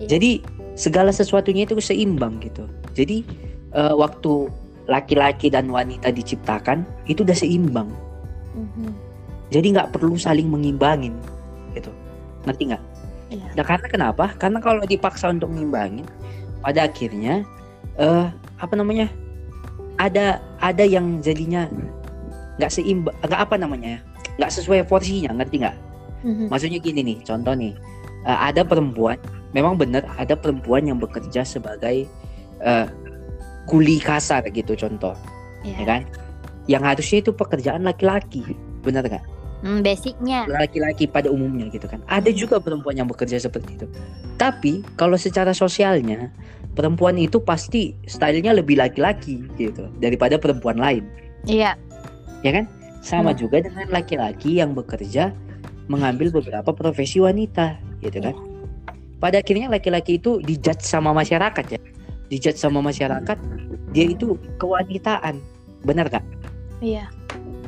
Iya. Jadi segala sesuatunya itu seimbang gitu. Jadi eh, waktu laki-laki dan wanita diciptakan itu udah seimbang. Mhm. Jadi nggak perlu saling mengimbangin gitu. Ngerti nggak? Iya. Nah karena kenapa? Karena kalau dipaksa untuk mengimbangin, pada akhirnya eh apa namanya? Ada ada yang jadinya nggak seimbang, nggak apa namanya? ya, nggak sesuai porsinya, ngerti nggak? Mhm. Maksudnya gini nih, contoh nih, eh, ada perempuan, memang benar ada perempuan yang bekerja sebagai eh, kuli kasar gitu contoh, ya Iya. kan? Yang harusnya itu pekerjaan laki-laki, benar nggak? Hmm, basicnya. Laki-laki pada umumnya gitu kan. Ada juga perempuan yang bekerja seperti itu. Tapi kalau secara sosialnya, perempuan itu pasti stylenya lebih laki-laki gitu daripada perempuan lain, Iya. ya kan? Sama Hmm. juga dengan laki-laki yang bekerja mengambil beberapa profesi wanita, gitu kan? Pada akhirnya laki-laki itu dijudge sama masyarakat ya, dijudge sama masyarakat dia itu kewanitaan, benar gak? Iya.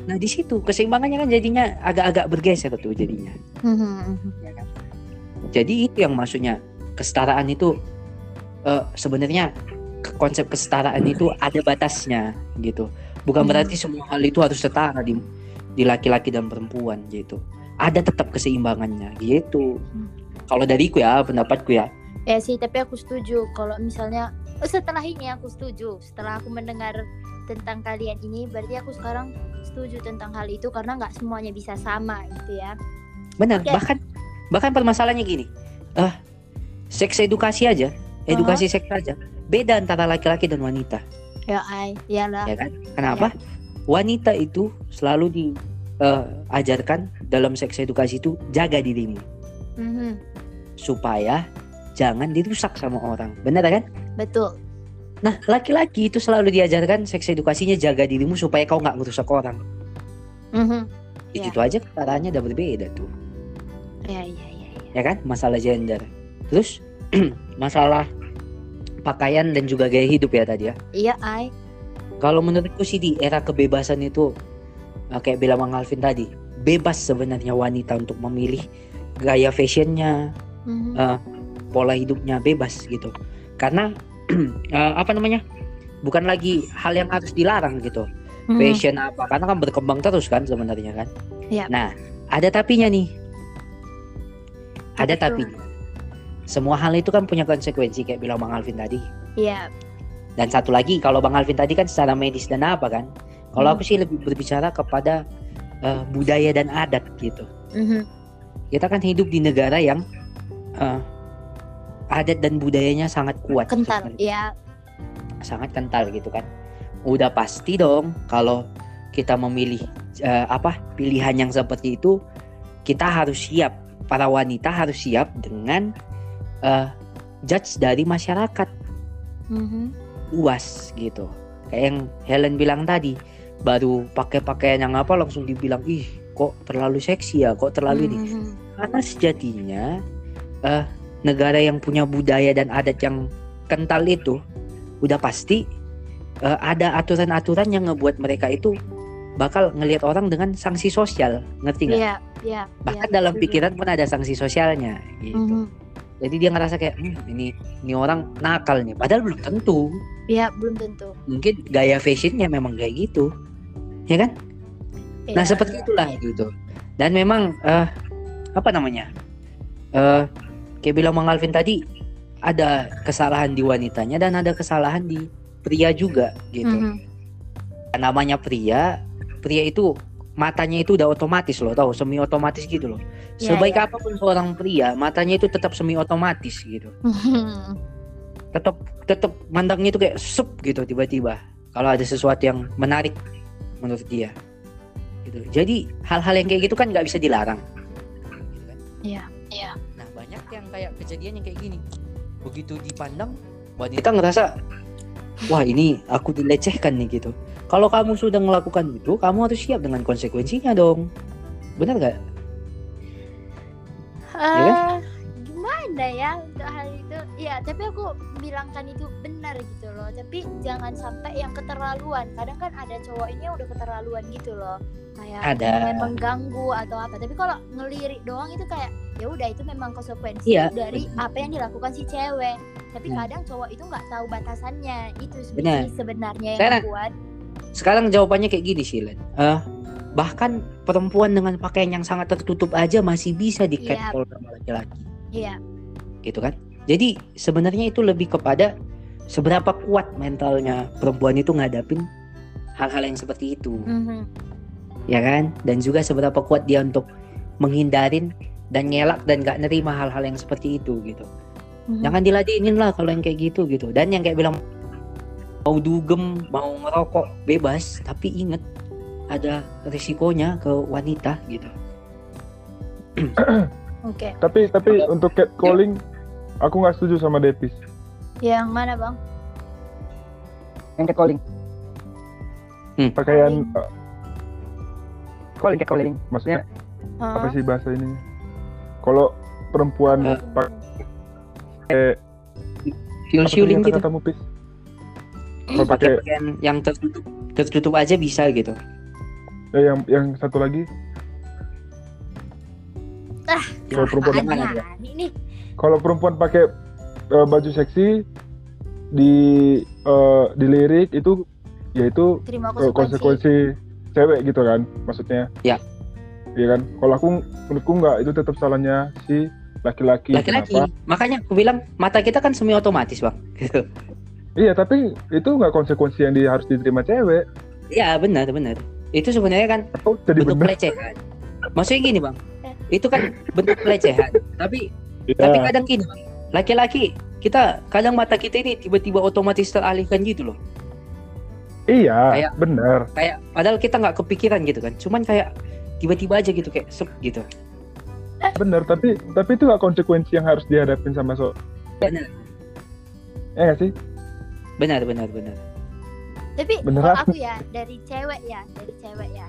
Nah di situ keseimbangannya kan jadinya agak-agak bergeser tuh jadinya. Mhm. ya kan? Jadi itu yang maksudnya kesetaraan itu eh, sebenarnya konsep kesetaraan itu ada batasnya gitu. Bukan Hmm. berarti semua hal itu harus setara di di laki-laki dan perempuan gitu. Ada tetap keseimbangannya gitu. Hmm. Kalau dariku ya pendapatku ya. Ya sih, tapi aku setuju kalau misalnya setelah ini aku setuju. Setelah aku mendengar tentang kalian ini, berarti aku sekarang setuju tentang hal itu karena nggak semuanya bisa sama gitu ya. Benar. Oke. Bahkan bahkan permasalahannya gini. Ah, seks edukasi aja, edukasi seks aja. Beda antara laki-laki dan wanita. Ya, ay, iyalah. ya kan? Kenapa? Wanita itu selalu diajarkan dalam seks edukasi itu jaga dirimu Mhm. supaya jangan dirusak sama orang. Benar kan? Betul. Nah, laki-laki itu selalu diajarkan seks edukasinya jaga dirimu supaya kau nggak ngerusak orang. Mhm. Ya. Itu aja caranya udah berbeda tuh, Ya, ya, ya, ya. ya kan? Masalah gender. Terus masalah pakaian dan juga gaya hidup ya tadi ya. Iya, ay. Kalau menurutku sih di era kebebasan itu eh, kayak bilang Bang Alvin tadi, bebas sebenarnya wanita untuk memilih gaya fashionnya, Mhm. eh, pola hidupnya bebas gitu. Karena eh, apa namanya? Bukan lagi hal yang harus dilarang gitu. Mhm. Fashion apa? Karena kan berkembang terus kan sebenarnya kan. Iya. Nah, ada tapinya nih. Ada tapi. semua hal itu kan punya konsekuensi kayak bilang Bang Alvin tadi. Iya. Dan satu lagi kalau Bang Alvin tadi kan secara medis dan apa kan? Kalau Hmm. aku sih lebih berbicara kepada eh, budaya dan adat gitu. Mhm. Kita kan hidup di negara yang eh, adat dan budayanya sangat kuat. Kental. sebenarnya. Iya. sangat kental gitu kan. Udah pasti dong kalau kita memilih eh, apa pilihan yang seperti itu, kita harus siap. Para wanita harus siap dengan eh, judge dari masyarakat Mhm. luas gitu. Kayak yang Helen bilang tadi, baru pakai pakaian yang apa langsung dibilang ih kok terlalu seksi ya, kok terlalu ini. Mhm. Karena sejatinya eh, negara yang punya budaya dan adat yang kental itu udah pasti eh, ada aturan-aturan yang ngebuat mereka itu bakal ngelihat orang dengan sanksi sosial, ngerti nggak? Iya, iya. Bahkan iya, dalam setuju. pikiran pun ada sanksi sosialnya gitu. Mhm. Jadi dia ngerasa kayak "Hmm, ini ini orang nakal nih, padahal belum tentu. Iya, belum tentu. Mungkin gaya fashionnya memang kayak gitu, ya kan? Nah Iya, seperti itulah gitu. Dan memang eh apa namanya? Eh kayak bilang Bang Alvin tadi ada kesalahan di wanitanya dan ada kesalahan di pria juga gitu. Mhm. Namanya pria, pria itu matanya itu udah otomatis loh, tahu semi otomatis gitu loh. Iya, Sebaik iya. apa pun seorang pria, matanya itu tetap semi otomatis gitu. Mhm. Tetap tetap mandangnya itu kayak sup gitu tiba-tiba. Kalau ada sesuatu yang menarik menurut dia. Gitu. Jadi hal-hal yang kayak gitu kan nggak bisa dilarang. Gitu kan. Iya, iya. Yang kayak kejadian yang kayak gini. Begitu dipandang, wanita ngerasa, wah ini aku dilecehkan nih gitu. Kalau kamu sudah melakukan itu, kamu harus siap dengan konsekuensinya dong. Benar gak? Iya kan? Eh, gimana ya untuk hal itu? Ya, tapi aku bilangkan itu benar gitu loh. Tapi jangan sampai yang keterlaluan. Kadang kan ada cowok ini yang udah keterlaluan gitu loh. Kayak Ada. mengganggu atau apa. Tapi kalau ngelirik doang itu kayak ya udah itu memang konsekuensi Iya, dari apa yang dilakukan si cewek. Tapi Nah. kadang cowok itu nggak tahu batasannya. Itu Benar. sih sebenarnya yang Sekarang- membuat Sekarang jawabannya kayak gini sih, Len. Eh, bahkan perempuan dengan pakaian yang sangat tertutup aja masih bisa di Iya. catcall sama laki-laki. iya gitu kan. Jadi sebenarnya itu lebih kepada seberapa kuat mentalnya perempuan itu ngadapin hal-hal yang seperti itu, mhm. ya kan? Dan juga seberapa kuat dia untuk menghindarin dan ngelak dan gak nerima hal-hal yang seperti itu gitu. Mhm. Jangan diladenin lah kalau yang kayak gitu gitu. Dan yang kayak bilang mau dugem, mau ngerokok bebas, tapi inget ada risikonya ke wanita gitu. Oke. Tapi tapi untuk catcalling aku nggak setuju sama Depis. Yang mana, Bang? yang catcalling Pakaian eh, calling catcalling maksudnya Hah? apa sih bahasa ini? Kalau perempuan Eh, pakai Siul-siulin gitu. katamu pis. Kalau Pakai yang tertutup tertutup aja bisa gitu. eh, yang yang satu lagi Ah, kalau perempuan ya? Nah, ini kalau perempuan pakai eh, baju seksi di eh, dilirik itu yaitu konsekuensi cewek gitu kan maksudnya Ya. Iya kan kalau aku menurutku nggak itu tetap salahnya si laki-laki Laki-laki. Makanya aku bilang mata kita kan semi otomatis, Bang. Gitu. iya tapi itu nggak konsekuensi yang di, harus diterima cewek Iya, benar, benar. Itu sebenarnya kan atau jadi bentuk benar pelecehan. Maksudnya gini, Bang. Itu kan bentuk pelecehan. tapi tapi Iya. kadang gini, Bang. Laki-laki kita kadang mata kita ini tiba-tiba otomatis teralihkan gitu loh. iya Kayak- benar Kayak padahal kita nggak kepikiran gitu kan. Cuman kayak tiba-tiba aja gitu kayak sep gitu. benar tapi tapi itu nggak konsekuensi yang harus dihadapin sama so Benar. ya nggak sih Benar, benar, benar. Tapi Beneran? kalau aku ya dari cewek ya, dari cewek ya.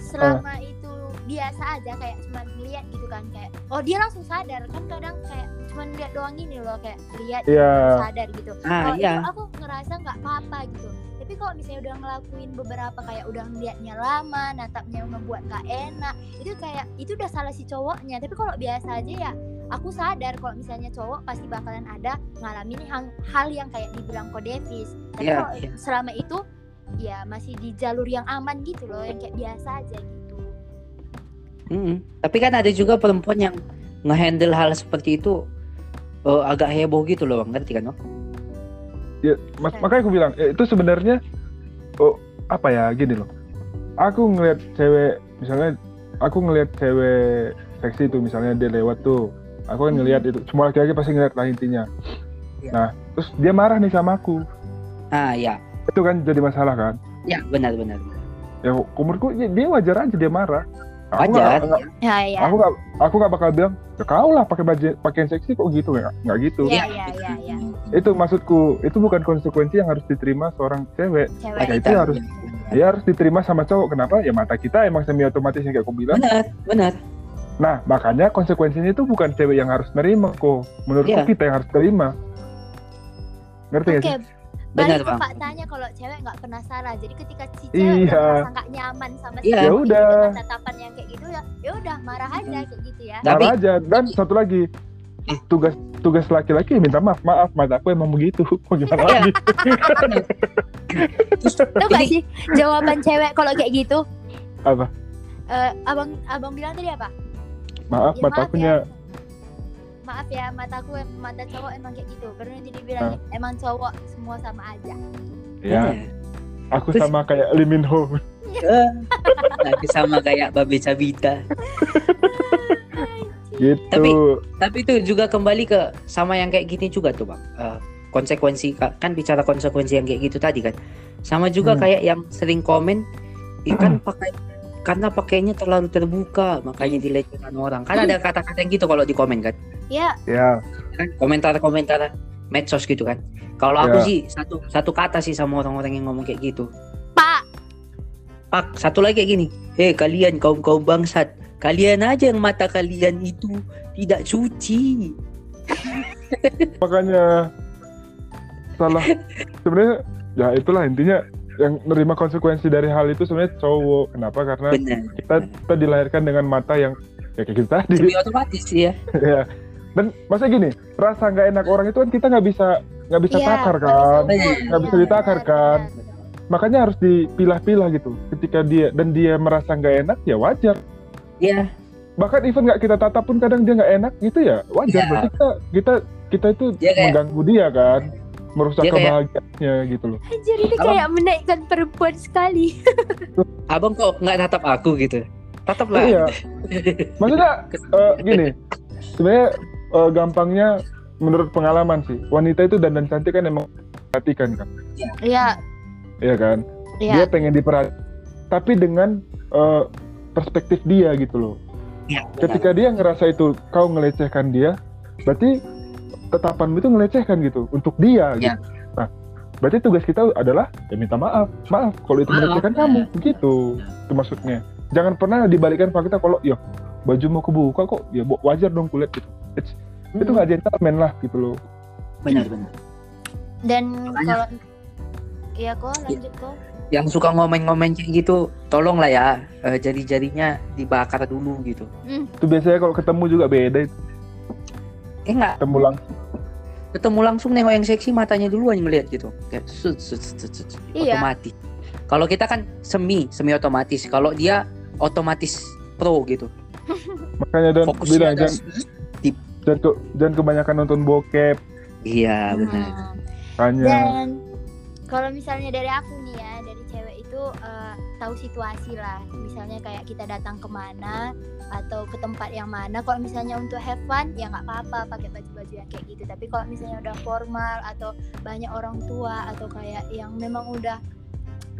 Selama itu biasa aja kayak cuma lihat gitu kan kayak oh dia langsung sadar kan kadang kayak cuma lihat doang gini loh kayak lihat Iya. sadar gitu. Ah, kalau iya. itu aku ngerasa nggak apa-apa gitu. Tapi kalau misalnya udah ngelakuin beberapa kayak udah ngeliatnya lama, natapnya ngebuat gak enak, itu kayak itu udah salah si cowoknya. Tapi kalau biasa aja ya, aku sadar kalau misalnya cowok pasti bakalan ada ngalamin hal, hal yang kayak dibilang kok Davis. Tapi Iya, kalau iya. selama itu ya masih di jalur yang aman gitu loh, yang kayak biasa aja gitu. Mm-mm. Tapi kan ada juga perempuan yang ngehandle hal seperti itu eh, agak heboh gitu loh bang ngerti kan bang ya mas, makanya aku bilang ya, itu sebenarnya oh apa ya gini loh. Aku ngelihat cewek misalnya aku ngelihat cewek seksi itu misalnya dia lewat tuh aku kan ngelihat itu semua laki-laki pasti ngeliat lah intinya. Iya. nah terus dia marah nih sama aku. Ah ya. Itu kan jadi masalah kan? Ya benar benar ya umurku ya, dia wajar aja dia marah. Aku wajar nggak- nggak- Ya. Ya. aku nggak aku nggak bakal bilang ya kau lah pakai baju pakaian seksi kok gitu. Nggak nggak gitu. Ya ya ya ya. Itu maksudku itu bukan konsekuensi yang harus diterima seorang cewek Cewek Ya, itu. itu harus ya harus diterima sama cowok kenapa ya mata kita emang semi otomatis yang kayak aku bilang benar benar nah makanya konsekuensinya itu bukan cewek yang harus nerima kok menurutku Iya. kita yang harus terima ngerti Oke. gak sih Benar, Balik ke Bang. faktanya kalau cewek nggak pernah salah. Jadi ketika si cewek Iya. merasa nggak nyaman sama si Iya. cowok Ya ini udah. dengan tatapan yang kayak gitu ya, ya udah marah aja kayak gitu ya. Tapi- marah aja dan satu lagi. Tugas tugas laki-laki minta maaf maaf mata aku emang begitu mau gimana Iya. lagi Terus Tahu nggak ini- sih jawaban cewek kalau kayak gitu? apa Eh, abang abang bilang tadi apa? maaf Ya, mata akunya ya. Maaf ya, mataku mata cowok emang kayak gitu. Baru nanti dibilang Ah. emang cowok semua sama aja. ya Iya. aku Terus- sama kayak Lee Min Ho Eh, Nanti sama kayak Babe Sabita. gitu Tapi- Tapi itu juga kembali ke sama yang kayak gini juga tuh bang. Eh, konsekuensi kan bicara konsekuensi yang kayak gitu tadi kan. Sama juga Hmm. kayak yang sering komen ikan pakai karena pakainya terlalu terbuka makanya dilecehkan orang. Kan ada kata-kata yang gitu kalau di komen kan. Ya, ya Kan komentar-komentar medsos gitu kan. Kalau aku Ya. sih satu satu kata sih sama orang-orang yang ngomong kayak gitu. Pak. Pak, satu lagi kayak gini. Hei kalian kaum kaum bangsat, kalian aja yang mata kalian itu tidak suci. makanya salah sebenarnya ya itulah intinya yang menerima konsekuensi dari hal itu sebenarnya cowok kenapa karena Benar. kita kita dilahirkan dengan mata yang ya kayak kita tadi Semi otomatis ya. ya dan masa gini rasa nggak enak orang itu kan kita nggak bisa nggak bisa Iya, takar nggak kan. Nggak bisa ditakar kan. makanya harus dipilah-pilah gitu ketika dia dan dia merasa nggak enak ya wajar Iya. bahkan even nggak kita tatap pun kadang dia nggak enak gitu ya wajar Iya. berarti kita kita kita itu Dia kayak- mengganggu dia kan merusak Dia kayak- kebahagiaannya gitu loh Anjir ini Abang- kayak menaikkan perempuan sekali. Abang kok nggak tatap aku gitu? Tatap lah. iya maksudnya eh, gini sebenarnya eh, gampangnya menurut pengalaman sih wanita itu dandan cantik kan emang perhatikan kan Iya, Iya kan iya. dia pengen diperhatikan tapi dengan eh, perspektif dia gitu loh. Iya, benar. ketika dia ngerasa itu kau ngelecehkan dia berarti tetapanmu itu ngelecehkan gitu untuk dia Ya. gitu. Nah berarti tugas kita adalah ya minta maaf. Maaf kalau itu melecehkan kamu begitu itu maksudnya. Jangan pernah dibalikan fakta kalau ya baju mau kebuka kok. Ya wajar dong kulit gitu. It's- itu Hmm, nggak gentleman lah gitu loh. Benar benar. Dan kalau Iya kok, lanjut kok. Yang suka ngomen-ngomen kayak gitu, tolong lah ya eh, jari-jarinya dibakar dulu gitu. itu biasanya kalau ketemu juga beda itu Eh enggak, ketemu langsung ketemu langsung nengok yang seksi matanya dulu aja ngeliat gitu. Kayak sut, sut, sut, sut, sut, Iya. otomatis. Kalau kita kan semi, semi otomatis. Kalau dia otomatis pro gitu. makanya dan Fokusnya bilang ada jangan, jangan, ke- jangan kebanyakan nonton bokep Iya benar. Hmm. Dan kalau misalnya dari aku nih ya, itu eh, tahu situasi lah. Misalnya kayak kita datang ke mana atau ke tempat yang mana. Kalau misalnya untuk have fun ya nggak apa-apa pakai baju-baju yang kayak gitu. Tapi kalau misalnya udah formal atau banyak orang tua atau kayak yang memang udah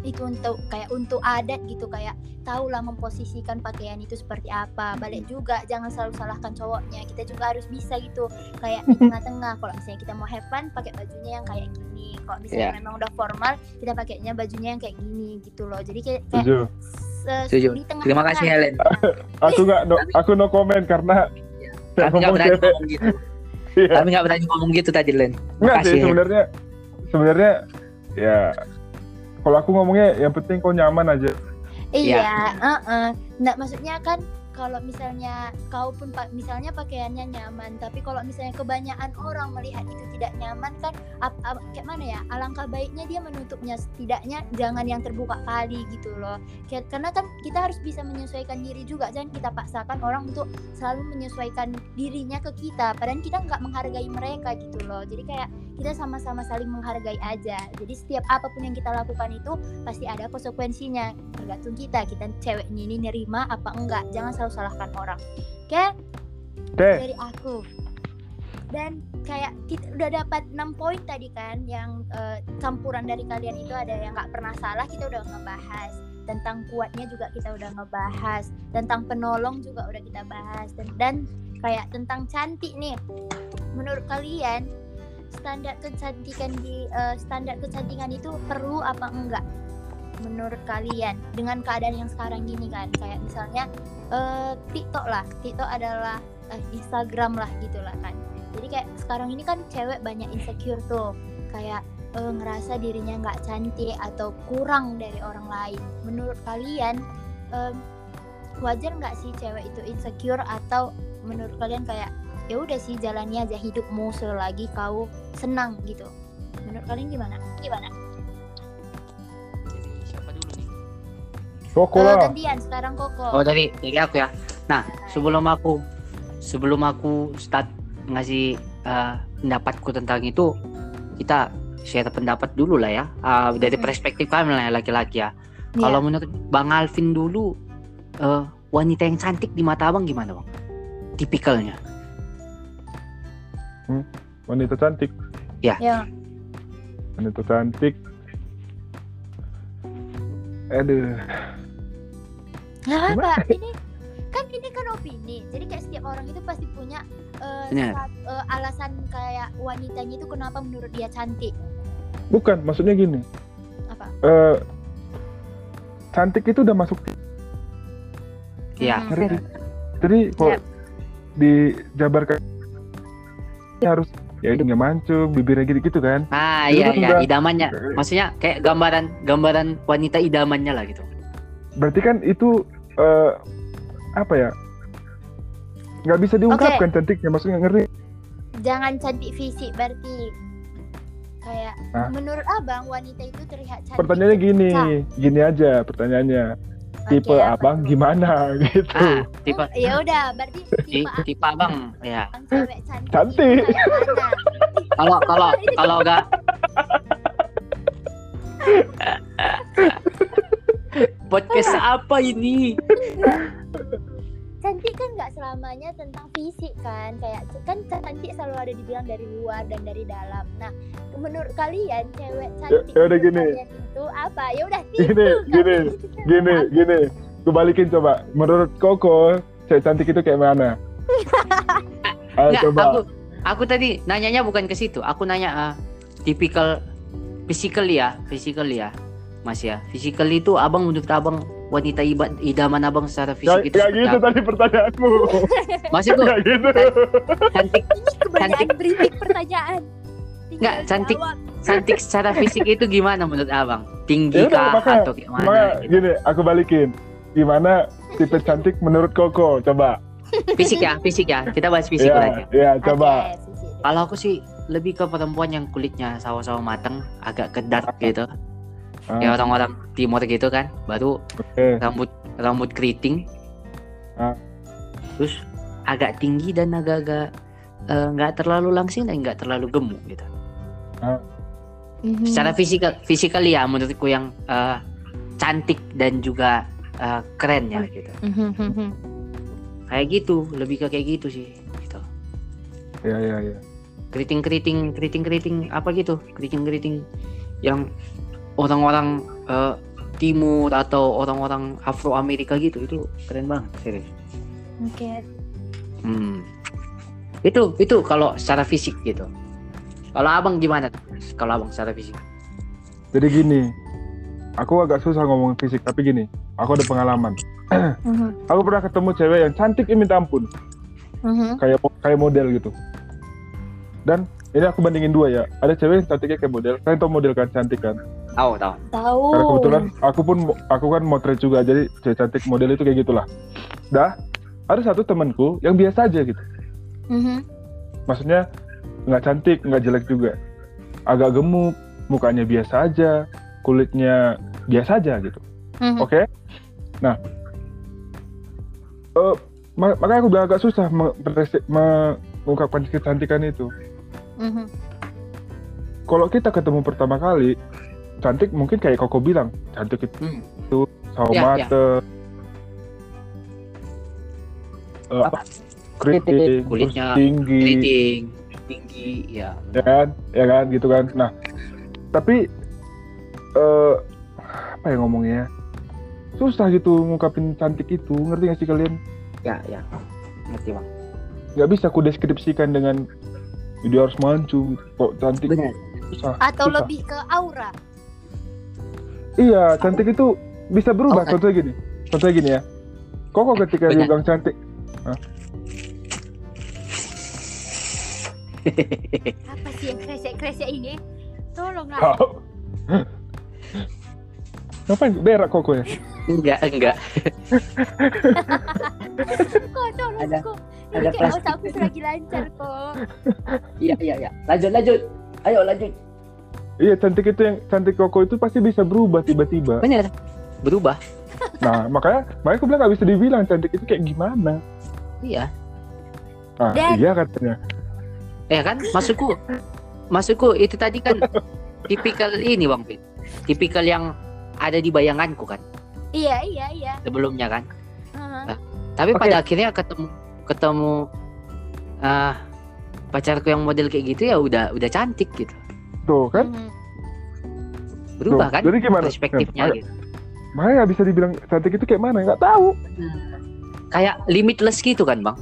itu untuk kayak untuk adat gitu kayak tahulah memposisikan pakaian itu seperti apa balik juga jangan selalu salahkan cowoknya kita juga harus bisa gitu kayak di tengah-tengah kalau misalnya kita mau have fun pakai bajunya yang kayak gini kalau misalnya Iya. memang udah formal kita pakainya bajunya yang kayak gini gitu loh jadi kayak, kayak setuju se- Setuju. di tengah Terima kasih Helen. aku nggak no, aku no comment karena saya Tapi nggak berani cewek ngomong gitu. Iya. Tapi nggak berani ngomong gitu tadi Len. Enggak Makasih. sih sebenarnya sebenarnya ya kalau aku ngomongnya yang penting kau nyaman aja. Iya. Heeh. nah maksudnya kan kalau misalnya kau pun pak misalnya pakaiannya nyaman tapi kalau misalnya kebanyakan orang melihat itu tidak nyaman kan ap, ap- kayak mana ya alangkah baiknya dia menutupnya setidaknya jangan yang terbuka kali gitu loh. Karena kan kita harus bisa menyesuaikan diri juga jangan kita paksakan orang untuk selalu menyesuaikan dirinya ke kita padahal kita nggak menghargai mereka gitu loh. Jadi kayak kita sama-sama saling menghargai aja. Jadi setiap apa pun yang kita lakukan itu pasti ada konsekuensinya. Tergantung kita kita ceweknya ini nerima apa enggak. Jangan selalu salahkan orang. Oke? Teh, dari aku. Dan kayak kita udah dapat 6 poin tadi kan yang eh, campuran dari kalian itu ada yang nggak pernah salah kita udah ngebahas. Tentang kuatnya juga kita udah ngebahas. Tentang penolong juga udah kita bahas. Dan, dan kayak tentang cantik nih. Menurut kalian standar kecantikan di eh, standar kecantikan itu perlu apa enggak? Menurut kalian dengan keadaan yang sekarang gini kan. Kayak misalnya eh, TikTok lah. TikTok adalah eh, Instagram lah gitulah kan. Jadi kayak sekarang ini kan cewek banyak insecure tuh. Kayak eh, ngerasa dirinya nggak cantik atau kurang dari orang lain. Menurut kalian em, wajar nggak sih cewek itu insecure atau menurut kalian kayak ya udah sih jalani aja hidupmu selagi kau senang gitu? Menurut kalian gimana? Gimana Koko lah. gantian sekarang koko Oh dari dari aku ya. Nah sebelum aku sebelum aku start ngasih eh, pendapatku tentang itu kita share pendapat dulu lah ya Ah, dari Mhm. perspektif kami lah ya, laki-laki ya. Iya. Kalau menurut Bang Alvin dulu eh, wanita yang cantik di mata abang gimana bang? Tipikalnya? Wanita cantik, ya wanita cantik. Aduh, Nggak apa ini kan ini kan opini jadi kayak setiap orang itu pasti punya eh, Benar. sat- eh, alasan kayak wanitanya itu kenapa menurut dia cantik bukan maksudnya gini. apa Eh, cantik itu udah masuk Iya. Hmm. Jadi kalau Yap. dijabarkan harus ya hidungnya mancung, bibirnya gitu-gitu kan. Ah iya kan iya idamannya. Maksudnya kayak gambaran gambaran wanita idamannya lah gitu. Berarti kan itu eh, apa ya? Nggak bisa diungkapkan cantiknya, maksudnya ngerti? jangan cantik fisik berarti kayak Hah? menurut abang wanita itu terlihat cantik Pertanyaannya gini, ketika- gini aja pertanyaannya. Tipe apa abang tuh? gimana gitu. Ah tipe Oh, ya udah berarti ti- tipe tipe abang ya. cantik, Cantik. Kalau kalau kalau enggak podcast apa ini? cantik kan nggak selamanya tentang fisik kan kayak kan cantik selalu ada dibilang dari luar dan dari dalam nah menurut kalian cewek cantik ya udah gini. itu apa ya udah Gini, itu gini, Gini, gini. Gue balikin coba. Menurut Koko, cewek cantik itu kayak mana? Ayo Enggak, coba. aku aku tadi nanyanya bukan ke situ. Aku nanya ah, tipikal physical ya, physical ya. Mas ya, physical itu abang menurut abang wanita iba, idaman abang secara Gak, fisik itu gak gitu apa? tadi pertanyaanmu. Maksudku Gak gitu. cantik ini kebanyakan berisik pertanyaan Tinggal Nggak, cantik. jawab. cantik secara fisik itu gimana menurut abang? Tinggi Ya kah makanya- atau gimana? Makanya gitu? gini, aku balikin. Gimana tipe cantik menurut Koko? Coba. Fisik ya, fisik ya. Kita bahas fisik Iya, aja. iya, coba. Kalau aku sih lebih ke perempuan yang kulitnya sawo-sawo mateng, agak ke dark gitu. Ah, Ya orang-orang timur gitu kan. Baru Oke. rambut rambut keriting. Ah. Terus agak tinggi dan agak-agak eh, nggak terlalu langsing dan nggak terlalu gemuk gitu. Mhm. Secara fisikal fisikal ya menurutku yang eh, cantik dan juga eh, keren ya gitu. Mhm, mhm. Kayak gitu, lebih ke kayak gitu sih. Gitu. Iya, iya, iya. Keriting-keriting, keriting-keriting apa gitu? Keriting-keriting yang orang-orang eh, timur atau orang-orang Afro Amerika gitu itu keren banget serius. Oke. Hmm. Itu itu kalau secara fisik gitu. Kalau abang gimana? tuh? Kalau abang secara fisik? Jadi gini, aku agak susah ngomong fisik, tapi gini, aku ada pengalaman. Mhm, Aku pernah ketemu cewek yang cantik ini minta ampun, mhm. kayak kayak model gitu. Dan ini aku bandingin dua ya. Ada cewek yang cantiknya kayak model. Kalian tau model kan cantik kan? Tahu tahu. tahu Karena kebetulan aku pun aku kan motret juga, jadi cewek cantik model itu kayak gitulah. Dah, ada satu temanku yang biasa aja gitu Mhm. maksudnya nggak cantik nggak jelek juga agak gemuk mukanya biasa aja kulitnya biasa aja gitu Mhm. oke nah eh, ma- makanya aku bilang agak susah mengungkapkan kecantikan itu Mhm. kalau kita ketemu pertama kali cantik mungkin kayak Koko bilang cantik itu Hmm. sawo Ya, mata. Eh, apa? keriting Kulitnya tinggi. keriting tinggi ya. Ya kan? Ya kan? Gitu kan? Nah tapi eh apa ya ngomongnya? Susah gitu ngungkapin cantik itu ngerti gak sih kalian? Ya ya. Ngerti bang. Nggak bisa aku deskripsikan dengan dia harus mancung kok cantik? Benar. Susah Atau susah. lebih ke aura. Iya cantik itu bisa berubah Oh, kan. contohnya gini contohnya gini ya kok ketika dia Benar. bilang cantik Apa sih yang kresek-kresek ini? Tolong lah. kau ngapain berak koko ya enggak enggak Kok tolong Ada- kok. Ini ada kayak plastik. otakku lagi lancar kok. iya iya iya lanjut lanjut ayo lanjut iya cantik itu yang cantik koko itu pasti bisa berubah tiba-tiba. Benar berubah? Nah makanya makanya aku bilang nggak bisa dibilang cantik itu kayak gimana. Iya. Ah Dan- iya katanya. Ya kan? Maksudku maksudku itu tadi kan tipikal ini bang Pin. Tipikal yang ada di bayanganku kan? Iya, iya, iya. sebelumnya kan? Heeh. tapi Oke. pada akhirnya ketemu ketemu ah pacarku yang model kayak gitu ya udah udah cantik gitu tuh kan? Mhm. berubah Tuh, kan jadi gimana? perspektifnya Nah, gitu. Makanya nggak bisa dibilang cantik itu kayak mana? Nggak tahu. Kayak limitless gitu kan bang?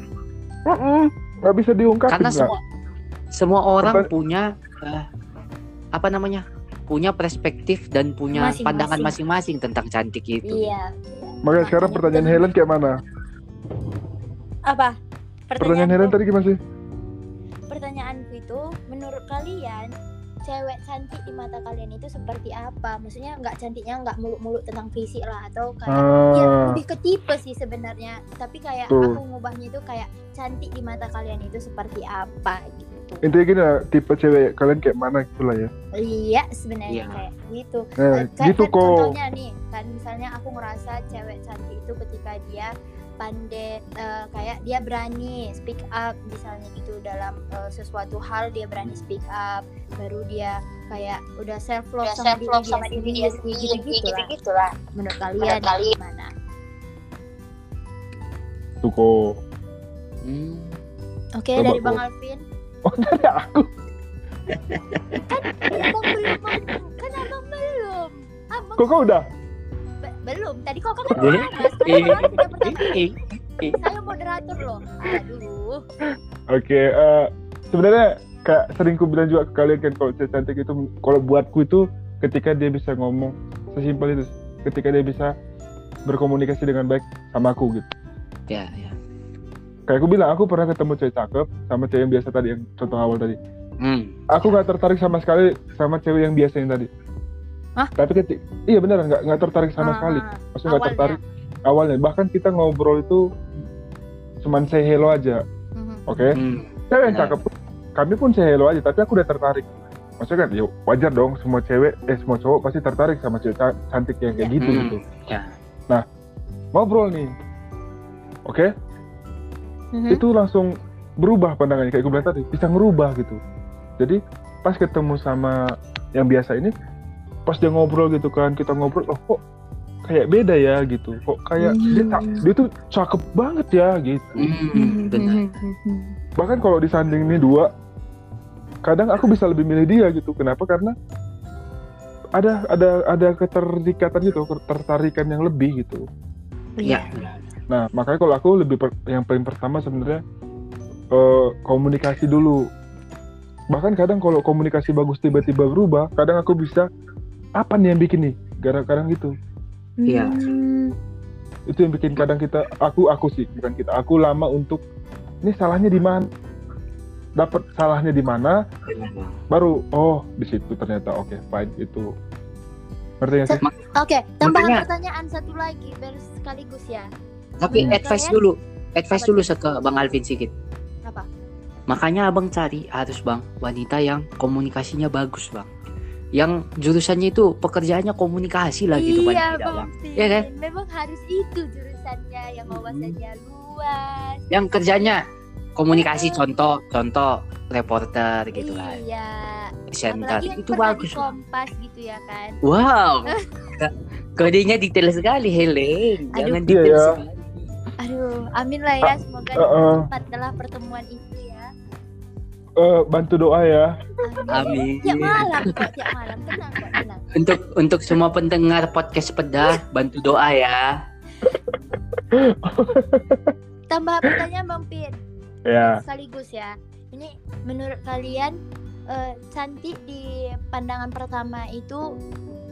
Nggak bisa diungkapin karena semua semua orang Pertan- punya eh, apa namanya? Punya perspektif dan punya Masing-masing. pandangan masing-masing tentang cantik itu. Iya. makanya sekarang pertanyaan Helen kayak mana? Apa? pertanyaan Helen tadi gimana sih? Pertanyaanku itu menurut kalian cewek cantik di mata kalian itu seperti apa? Maksudnya nggak cantiknya nggak muluk-muluk tentang fisik lah atau kayak ya ah lebih ke tipe sih sebenarnya. Tapi kayak Tuh. aku ngubahnya itu kayak cantik di mata kalian itu seperti apa gitu. intinya gini lah, tipe cewek kalian kayak mana gitu lah ya Iya sebenarnya Iya. kayak gitu. eh, Eh, kayak gitu kan kok contohnya nih kan misalnya aku ngerasa cewek cantik itu ketika dia pandai eh, kayak dia berani speak up misalnya gitu dalam eh, sesuatu hal dia berani speak up baru dia kayak udah self love sama, diri dia sendiri gitu gitu lah. menurut kalian gimana? Tuh kok Hmm. oke Coba, dari bang Alvin. Oh dari aku. Kan abang belum kan abang belum. Abang kok kau udah belum tadi kok kan Eh, saya moderator loh aduh Oke, eh, sebenarnya kayak sering ku bilang juga ke kalian kan kalau cewek cantik itu kalau buatku itu ketika dia bisa ngomong sesimpel itu, ketika dia bisa berkomunikasi dengan baik sama aku gitu. ya ya Kayak aku bilang, aku pernah ketemu cewek cakep sama cewek yang biasa tadi yang contoh awal tadi. hmm. Aku nggak tertarik sama sekali sama cewek yang biasa yang tadi. Hah? Tapi ketika iya benar nggak nggak tertarik sama Ah, sekali. Maksudnya nggak tertarik awalnya. Bahkan kita ngobrol itu cuman say hello aja, Mhm. oke? Hmm. cewek yang cakep kami pun say hello aja tapi aku udah tertarik maksudnya kan ya wajar dong semua cewek eh semua cowok pasti tertarik sama cewek ca- cantik yang kayak Ya. gitu Hmm. gitu Ya. nah ngobrol nih oke Mhm. itu langsung berubah pandangannya kayak gue bilang tadi bisa ngerubah gitu jadi pas ketemu sama yang biasa ini pas dia ngobrol gitu kan kita ngobrol oh kok kayak beda ya? gitu. Kok kayak dia, ca- dia tuh cakep banget ya gitu. Hmm, benar. bahkan kalau disanding ini dua kadang aku bisa lebih milih dia gitu. Kenapa? Karena ada ada ada keterikatan gitu ketertarikan yang lebih gitu. Ya nah makanya kalau aku lebih per- yang paling pertama sebenarnya eh, komunikasi dulu. Bahkan kadang kalau komunikasi bagus tiba-tiba berubah kadang aku bisa apa nih yang bikin nih gara-gara gitu Iya. Hmm. itu yang bikin kadang kita aku aku sih bukan kita aku lama untuk ini salahnya di mana dapat salahnya di mana baru oh di situ ternyata oke fine itu ngerti nggak sih Oke, tambahan Makanya- pertanyaan satu lagi biar sekaligus ya. tapi Hmm. advice Kalian- dulu advice Apa dulu ke Bang Alvin sedikit. Apa? Makanya abang cari harus bang wanita yang komunikasinya bagus bang. Yang jurusannya itu pekerjaannya komunikasi lah gitu paling iya tidak bang bang. Pin. Iya kan? memang harus itu jurusannya yang wawasannya luas Yang kerjanya komunikasi contoh contoh reporter gitu kan, iya presenter apalagi yang itu bagus. kompas gitu ya kan Wow. Kodenya detail sekali Helen. Aduh. Jangan Iya, detail ya. sekali. aduh amin lah ya semoga uh, uh. cepatlah pertemuan itu Eh, bantu doa ya. Amin. tiap malam kok tiap malam tenang kok tenang Untuk untuk semua pendengar podcast pedah bantu doa ya. tambah pertanyaan bang Pin Ya. sekaligus ya ini menurut kalian eh, cantik di pandangan pertama itu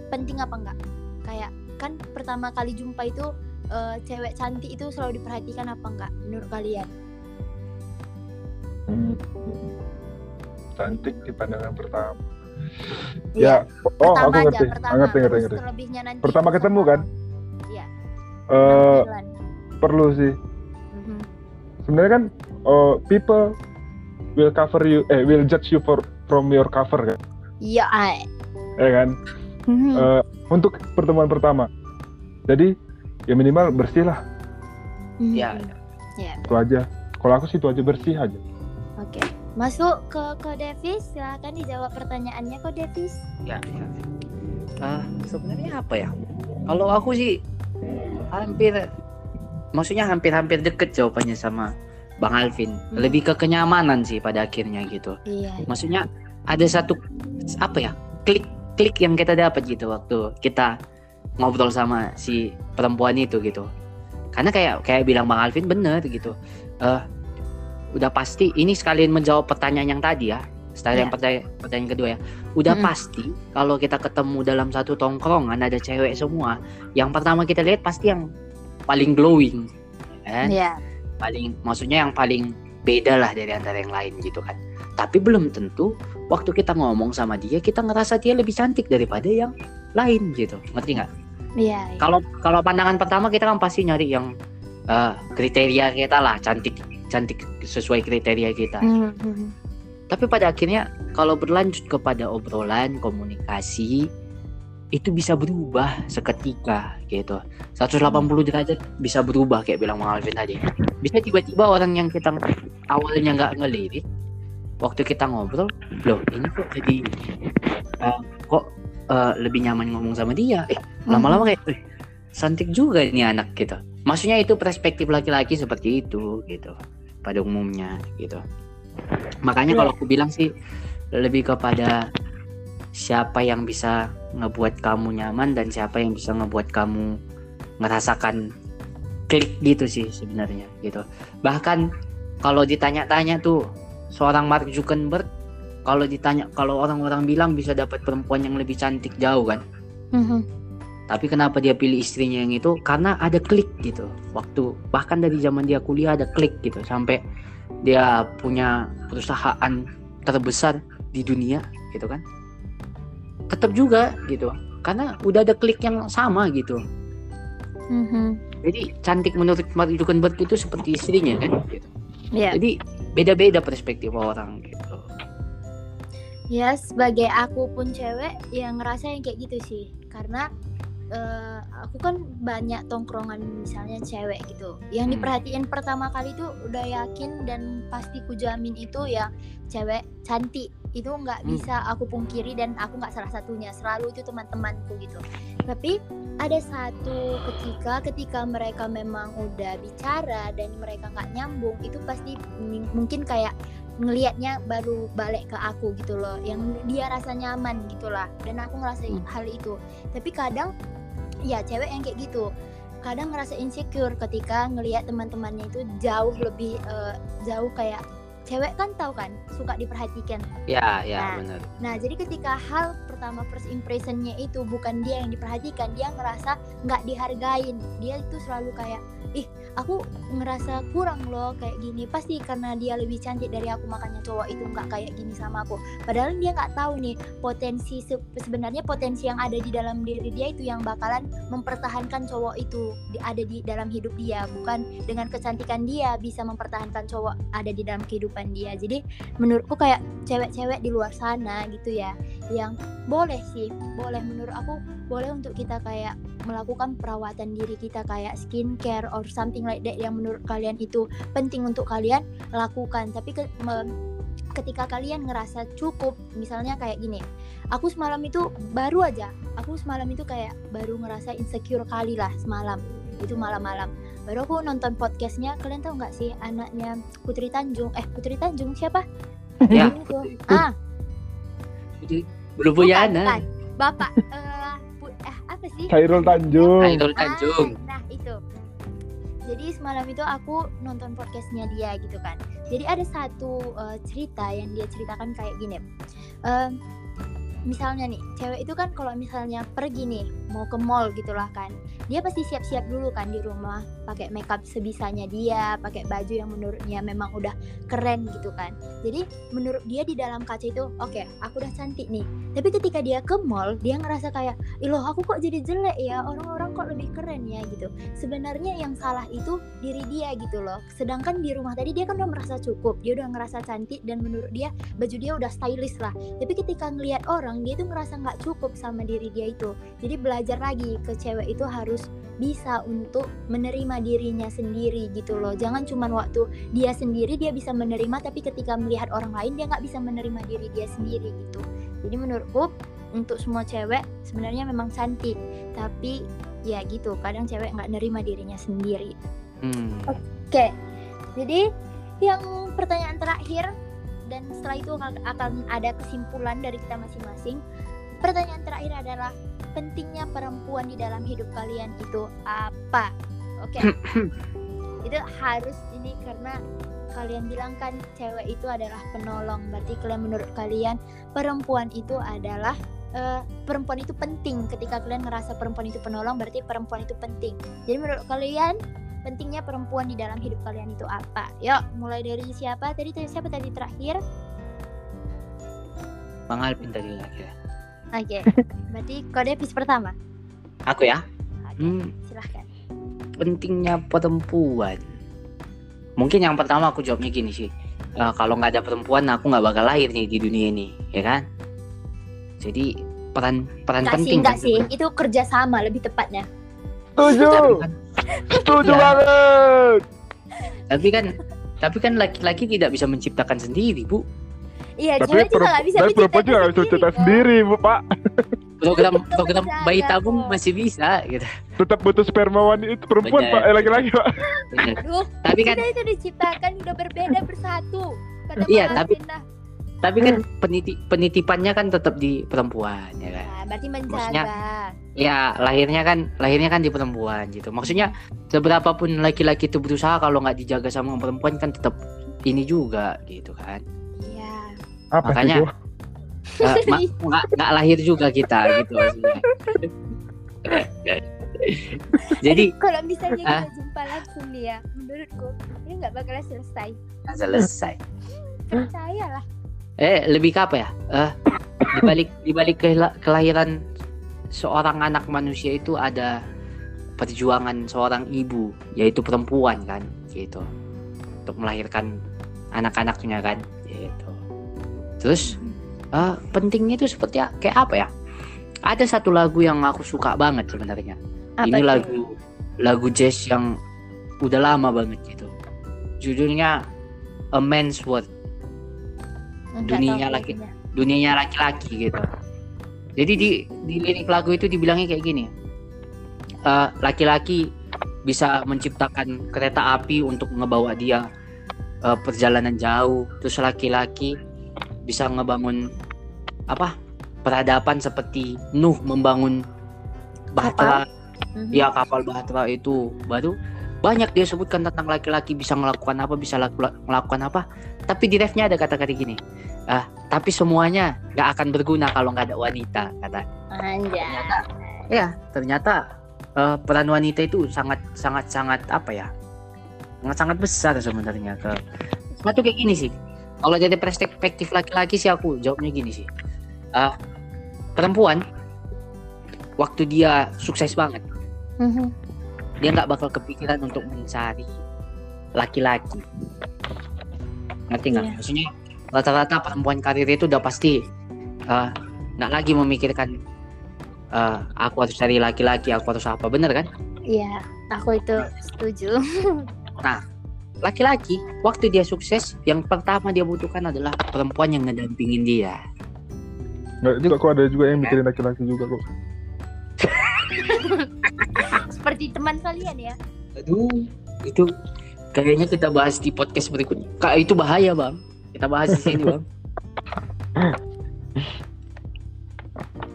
penting apa enggak kayak kan pertama kali jumpa itu eh, cewek cantik itu selalu diperhatikan apa enggak menurut kalian Hmm. Cantik di pandangan pertama. Iya, Ya. Oh, aku pertama aja ngerti. pertama Ah, ngerti, ngerti, ngerti. nanti Pertama ketemu kan? Iya. Eh, penampilan. perlu sih. Mhm. Sebenarnya kan eh, people will cover you eh will judge you for from your cover kan. iya ay. Ya kan? Mhm. Eh, untuk pertemuan pertama. Jadi ya minimal bersih lah. Mhm. Ya. Itu aja. Kalau aku sih itu aja bersih aja. oke masuk ke ke Davis silahkan dijawab pertanyaannya kok Davis Ya. ya. Ah, sebenarnya apa ya? Kalau aku sih hampir maksudnya hampir-hampir deket jawabannya sama Bang Alvin. Hmm. Lebih ke kenyamanan sih pada akhirnya gitu. iya Maksudnya ada satu apa ya? Klik klik yang kita dapat gitu waktu kita ngobrol sama si perempuan itu gitu. Karena kayak kayak bilang Bang Alvin bener gitu. Eh udah pasti ini sekalian menjawab pertanyaan yang tadi ya. Setelah yang pertanyaan, pertanyaan kedua ya. Udah Mm-mm. pasti kalau kita ketemu dalam satu tongkrongan ada cewek semua, yang pertama kita lihat pasti yang paling glowing. Kan? iya paling maksudnya yang paling beda lah dari antara yang lain gitu kan tapi belum tentu waktu kita ngomong sama dia kita ngerasa dia lebih cantik daripada yang lain gitu ngerti nggak iya iya. kalau kalau pandangan pertama kita kan pasti nyari yang eh, kriteria kita lah cantik cantik sesuai kriteria kita. Mhm. tapi pada akhirnya kalau berlanjut kepada obrolan komunikasi itu bisa berubah seketika gitu. 180 derajat bisa berubah kayak bilang Bang Alvin tadi. Bisa tiba-tiba orang yang kita awalnya nggak ngelirik waktu kita ngobrol loh ini kok jadi eh, kok eh, lebih nyaman ngomong sama dia? Eh lama-lama kayak eh, cantik juga ini anak gitu maksudnya itu perspektif laki-laki seperti itu gitu pada umumnya gitu makanya Iya. kalau aku bilang sih lebih kepada siapa yang bisa ngebuat kamu nyaman dan siapa yang bisa ngebuat kamu ngerasakan klik gitu sih sebenarnya gitu bahkan kalau ditanya-tanya tuh seorang Mark Zuckerberg kalau ditanya kalau orang-orang bilang bisa dapat perempuan yang lebih cantik jauh kan Mhm. Tapi kenapa dia pilih istrinya yang itu? Karena ada klik gitu. Waktu bahkan dari zaman dia kuliah ada klik gitu. Sampai dia punya perusahaan terbesar di dunia gitu kan. Tetap juga gitu. Karena udah ada klik yang sama gitu. Mhm. jadi cantik menurut Mark Zuckerberg itu seperti istrinya kan gitu. Iya. jadi beda-beda perspektif orang gitu. Ya sebagai aku pun cewek yang ngerasa yang kayak gitu sih. Karena eh, aku kan banyak tongkrongan misalnya cewek gitu. Yang Hmm. diperhatiin pertama kali tuh udah yakin dan pasti ku jamin itu ya cewek cantik. Itu nggak Hmm. bisa aku pungkiri dan aku nggak salah satunya. Selalu itu teman-temanku gitu. Tapi ada satu ketika ketika mereka memang udah bicara dan mereka nggak nyambung itu pasti mungkin kayak ngelihatnya baru balik ke aku gitu loh. Yang dia rasa nyaman gitulah. Dan aku ngerasain Hmm. hal itu. Tapi kadang ya cewek yang kayak gitu. Kadang ngerasa insecure ketika ngelihat teman-temannya itu jauh lebih eh, jauh kayak cewek kan tahu kan suka diperhatikan Ya, ya Nah. benar. Nah, jadi ketika hal pertama first impressionnya itu bukan dia yang diperhatikan, dia ngerasa nggak dihargain. Dia itu selalu kayak, ih, aku ngerasa kurang loh kayak gini. Pasti karena dia lebih cantik dari aku, makanya cowok itu nggak kayak gini sama aku. Padahal dia nggak tahu nih potensi se- sebenarnya potensi yang ada di dalam diri dia itu yang bakalan mempertahankan cowok itu di- ada di dalam hidup dia, bukan dengan kecantikan dia bisa mempertahankan cowok ada di dalam kehidupan dia. Jadi menurutku kayak cewek-cewek di luar sana gitu ya yang boleh sih boleh menurut aku boleh untuk kita kayak melakukan perawatan diri kita kayak skincare or something like that yang menurut kalian itu penting untuk kalian lakukan tapi ke- ketika kalian ngerasa cukup misalnya kayak gini aku semalam itu baru aja aku semalam itu kayak baru ngerasa insecure kali lah semalam itu malam-malam baru aku nonton podcastnya kalian tahu nggak sih anaknya Putri Tanjung eh Putri Tanjung siapa Ya. Itu. ah Belum punya Bukan, anak. bukan. Bapak eh pu- eh apa sih? Khairul Tanjung. Khairul Ah, Tanjung. nah, itu. Jadi semalam itu aku nonton podcastnya dia gitu kan. Jadi ada satu eh, cerita yang dia ceritakan kayak gini. Em, misalnya nih, cewek itu kan kalau misalnya pergi nih mau ke mall gitulah kan. Dia pasti siap-siap dulu kan di rumah, pakai makeup sebisanya dia, pakai baju yang menurutnya memang udah keren gitu kan. Jadi menurut dia di dalam kaca itu, oke, aku udah cantik nih. Tapi ketika dia ke mall, dia ngerasa kayak, loh aku kok jadi jelek ya, orang-orang kok lebih keren ya gitu. Sebenarnya yang salah itu diri dia gitu loh. Sedangkan di rumah tadi dia kan udah merasa cukup, dia udah ngerasa cantik dan menurut dia baju dia udah stylish lah. Tapi ketika ngelihat orang, dia tuh ngerasa nggak cukup sama diri dia itu. Jadi belajar lagi ke cewek itu harus bisa untuk menerima dirinya sendiri gitu loh. Jangan cuman waktu dia sendiri dia bisa menerima, tapi ketika melihat orang lain dia nggak bisa menerima diri dia sendiri gitu. Jadi menurutku untuk semua cewek sebenarnya memang cantik, tapi ya gitu kadang cewek nggak nerima dirinya sendiri. Hmm. Oke, jadi yang pertanyaan terakhir dan setelah itu akan- ada kesimpulan dari kita masing-masing. Pertanyaan terakhir adalah pentingnya perempuan di dalam hidup kalian itu apa? Oke, itu harus ini karena kalian bilang kan cewek itu adalah penolong. Berarti kalian menurut kalian perempuan itu adalah eh, perempuan itu penting. Ketika kalian ngerasa perempuan itu penolong, berarti perempuan itu penting. Jadi menurut kalian pentingnya perempuan di dalam hidup kalian itu apa? Yuk, mulai dari siapa? Tadi tadi siapa tadi terakhir? Bang Alvin tadi lagi ya. Oke. Berarti kode episode pertama. Aku ya. Oke, Hmm, silahkan. pentingnya perempuan. Mungkin yang pertama aku jawabnya gini sih. Eh, kalau nggak ada perempuan aku nggak bakal lahir nih di dunia ini, ya kan? Jadi peran peran sih, penting. enggak kan sih. Itu kerjasama lebih tepatnya. Tapi Setuju. Setuju Ya. banget. tapi kan tapi kan laki-laki tidak bisa menciptakan sendiri, Bu. Iya, Tapi cewek juga bisa tapi perempuan juga cerita sendiri, Bu, Pak. Program program bayi tabung masih bisa gitu. Tetap butuh sperma wanita itu perempuan, Bener. Pak. Eh, laki-laki, Pak. Aduh, Tapi kan itu diciptakan udah berbeda bersatu. Kata Iya, tapi- tapi kan peniti, penitipannya kan tetap di perempuan, ya kan? Nah, berarti menjaga. Maksudnya- ya lahirnya kan lahirnya kan di perempuan gitu maksudnya seberapa pun laki-laki itu berusaha kalau nggak dijaga sama perempuan kan tetap ini juga gitu kan Iya. Apa Makanya- nggak nggak lahir juga kita gitu maksudnya jadi kalau misalnya Ah. kita jumpa langsung nih ya, menurutku ini nggak bakalan selesai. selesai Percayalah. eh lebih ke apa ya eh dibalik dibalik kela- kelahiran seorang anak manusia itu ada perjuangan seorang ibu yaitu perempuan kan gitu. Untuk melahirkan anak-anaknya kan gitu. Terus eh, pentingnya itu seperti kayak apa ya? Ada satu lagu yang aku suka banget sebenarnya. Apa ini tuh? lagu lagu jazz yang udah lama banget gitu. Judulnya A Man's World. Dunia laki- dunianya laki-laki gitu. Jadi di di lirik lagu itu dibilangnya kayak gini. Eh, laki-laki bisa menciptakan kereta api untuk ngebawa dia eh, perjalanan jauh. Terus laki-laki bisa ngebangun apa? peradaban seperti Nuh membangun bahtera Mhm. ya kapal bahtera itu baru banyak dia sebutkan tentang laki-laki bisa melakukan apa bisa laku- melakukan apa tapi di refnya ada kata-kata gini. Ah, tapi semuanya nggak akan berguna kalau nggak ada wanita kata. Anjay. Ya, ternyata eh, peran wanita itu sangat sangat sangat apa ya? Sangat sangat besar sebenarnya ke. Satu kayak gini sih. Kalau dari perspektif laki-laki sih aku jawabnya gini sih. Ah, perempuan waktu dia sukses banget, Mhm. Dia nggak bakal kepikiran untuk mencari laki-laki. Ngerti nggak? Iya. Maksudnya rata-rata perempuan karir itu udah pasti eh, nggak lagi memikirkan eh, aku harus cari laki-laki, aku harus apa, bener kan? Iya, aku itu setuju. Laki-laki waktu dia sukses, yang pertama dia butuhkan adalah perempuan yang ngedampingin dia. Nggak juga kok ada juga yang mikirin laki-laki juga kok. Seperti teman kalian ya. Aduh, itu kayaknya kita bahas di podcast berikutnya. Kak, itu bahaya bang. Kita bahas di sini bang.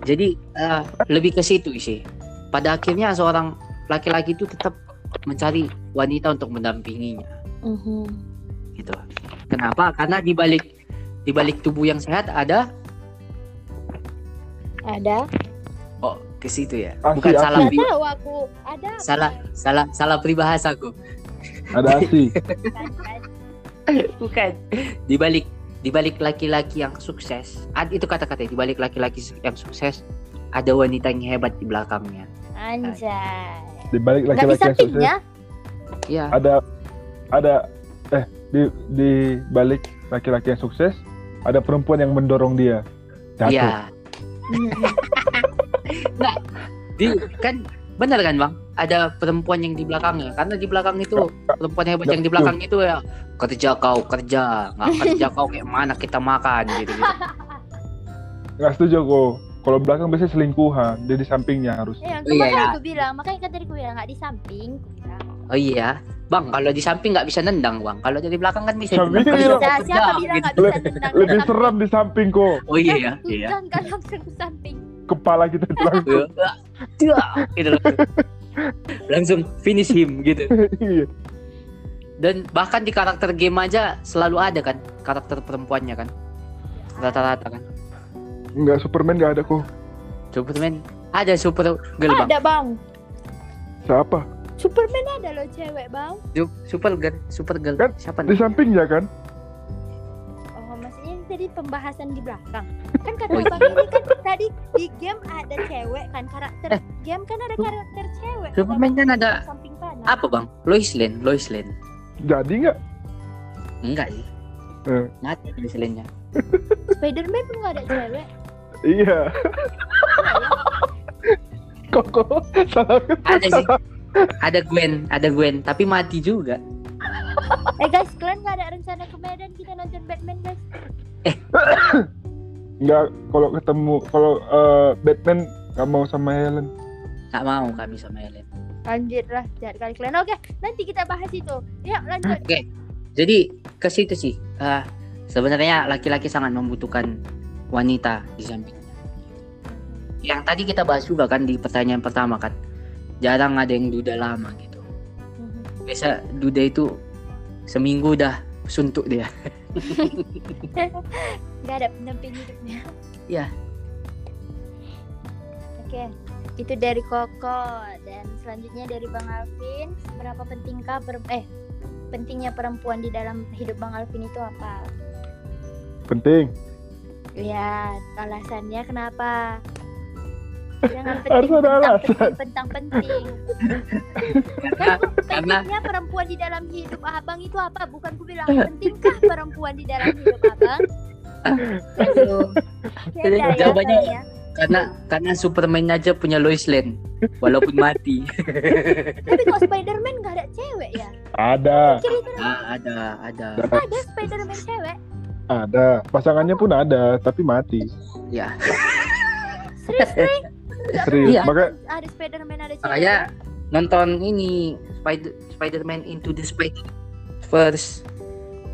Jadi eh, lebih ke situ sih. Pada akhirnya seorang laki-laki itu tetap mencari wanita untuk mendampinginya, Mhm. gitu. Kenapa? Karena di balik di balik tubuh yang sehat ada Ada. Ke situ ya. Asli, Bukan asli. salah pri- tahu aku. Ada. apa? salah salah salah peribahasa aku. Ada asi. Kan. Bukan. Di balik di balik laki-laki yang sukses, ad, itu kata-kata di balik laki-laki yang sukses ada wanita yang hebat di belakangnya. Anjay. Di balik laki-laki yang sukses? Iya. ada ada eh di di balik laki-laki yang sukses ada perempuan yang mendorong dia. Iya. Mhm. Di kan benar kan, Bang? Ada perempuan yang di belakangnya. Karena di belakang itu perempuan hebat yang di belakang itu ya kerja kau kerja, nggak kerja kau kayak mana kita makan gitu gitu. Nggak setuju kok. Kalau belakang biasanya selingkuhan, dia di sampingnya harus. Ya, Iya, makanya ya. aku bilang, makanya kan tadi aku bilang nggak di samping. Oh iya. Bang, kalau di samping nggak bisa nendang, Bang. Kalau dari belakang kan bisa. Samping nendang. Bisa, siapa bilang gitu. nggak bisa tendang Lebih ke seram di samping kok. Oh iya ya, iya. Bukan kan langsung samping. Kepala kita itu langsung. Iya. gitu langsung. langsung finish him gitu. Iya. Dan bahkan di karakter game aja selalu ada kan karakter perempuannya kan. Rata-rata kan. Enggak Superman nggak ada kok. Superman ada super girl bang. Ada bang. Siapa? Superman ada loh cewek bang. Su- Super girl, super girl. Kan Siapa Di nih? sampingnya kan? Tadi pembahasan di belakang. Kan kata Oh, bang ini kan tadi di game ada cewek kan karakter game kan ada karakter cewek. Superman kan ada- samping kanan. Apa bang? Lois Lane, Lois Lane. Jadi nggak? Enggak sih. Eh. Nggak ada Lois Lane-nya. Spiderman pun nggak ada cewek. Iya. Kok kok salah Ada sih. Ada Gwen, ada Gwen, tapi mati juga. Eh guys, kalian nggak ada rencana ke Medan kita nonton Batman guys? Nggak kalau ketemu kalau eh, Batman nggak mau sama Helen. Nggak mau kami sama Helen. Lanjut lah, jahat kali kalian. Oke, nanti kita bahas itu. Yuk lanjut. Oke. Jadi ke situ sih. Ah, sebenarnya laki-laki sangat membutuhkan wanita di sampingnya. Yang tadi kita bahas juga kan di pertanyaan pertama kan. Jarang ada yang duda lama gitu. Biasa duda itu seminggu udah suntuk dia. Gak ada pendamping hidupnya. Iya. Oke, itu dari Koko dan selanjutnya dari Bang Alvin. Seberapa pentingkah per- eh pentingnya perempuan di dalam hidup Bang Alvin itu apa? Penting. Ya, alasannya kenapa? Jangan Harus penting, ada alasan. penting, penting. Karena Kan karena pentingnya perempuan di dalam hidup abang itu apa? Bukan ku bilang pentingkah perempuan di dalam hidup abang? Beda ya Jawabannya- kayaknya. karena karena Superman aja punya Lois Lane walaupun mati. Tapi kok Spiderman gak ada cewek ya? Ada, Ah, ada, ada. ada Spiderman cewek. ada. Pasangannya pun ada, tapi mati. Ya. Serius nih? Serius. Iya. Maka Ada Spiderman ada cewek. Saya nonton ini Spider Spider-Man Into the Spider Verse.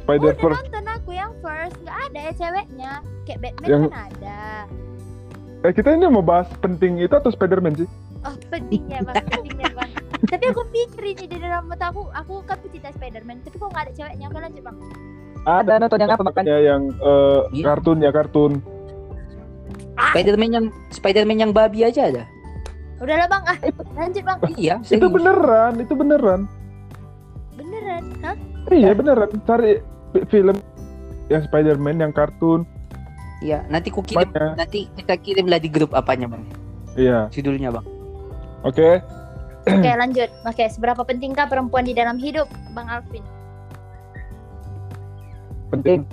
Spider Udah Verse. nonton aku yang first nggak ada ya ceweknya. Kayak Batman Yang- kan ada. Eh kita ini mau bahas penting itu atau Spiderman sih? Oh pentingnya bang, pentingnya bang. Tapi aku pikir ini di dalam mata aku, aku kan pecinta Spiderman. Tapi kok nggak ada ceweknya? Oke lanjut bang. Ada nonton yang apa makan? ya yang eh, Iya. kartun ya kartun Spiderman yang Spiderman yang babi aja ada. Udahlah bang, ah lanjut bang. Iya, itu serius. beneran itu beneran Beneran, hah? iya beneran cari fi- film yang Spider-Man yang kartun Iya, nanti ku kirim Banyak. nanti kita kirim lah di grup apanya, Bang. iya Judulnya, Bang. oke Oke lanjut. Oke, seberapa pentingkah perempuan di dalam hidup, Bang Alvin? penting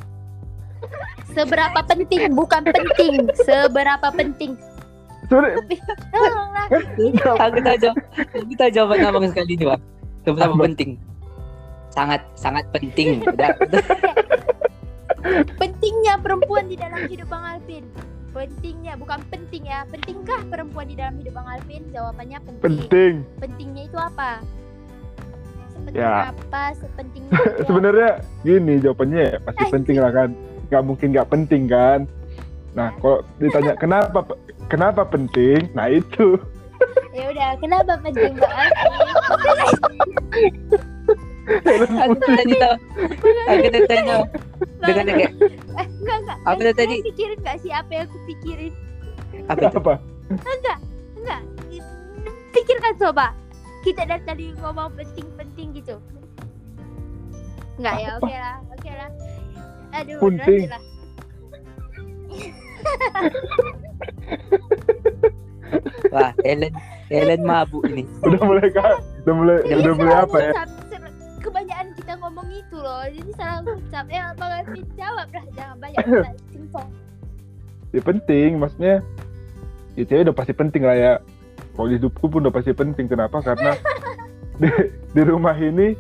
Seberapa penting, bukan penting. Seberapa penting. aku tahu jawab, tahu jawaban abang sekali ini, Bang. Seberapa Apa? penting? Sangat sangat penting. Pentingnya perempuan di dalam hidup Bang Alvin. Pentingnya, bukan penting ya. Pentingkah perempuan di dalam hidup Bang Alvin? Jawabannya penting. penting Pentingnya itu apa? Sepenting Ya. apa? Sepentingnya sebenarnya gini jawabannya ya, pasti penting lah kan nggak mungkin nggak penting kan nah kalau ditanya kenapa kenapa penting nah itu Ya udah, kenapa penting Bang Alvin? aku tadi tahu. Aku tadi tanya dengan kayak Eh, enggak enggak. Apa Kalian tadi? pikirin gak sih apa yang aku pikirin? apa itu? apa Enggak, enggak. Pikirkan coba. Kita dari tadi ngomong penting-penting gitu. Enggak ya, oke lah, oke lah. Aduh, lah. Wah, Ellen Ellen mabuk ini. udah mulai kak udah mulai Ini udah mulai apa ya Kebanyakan kita ngomong itu loh. Jadi salah ucap. Ya, Bang Alvin jawab lah. Jangan banyak cincong. ya penting maksudnya ya cewek udah pasti penting lah ya kalau di hidupku pun udah pasti penting kenapa karena di, di rumah ini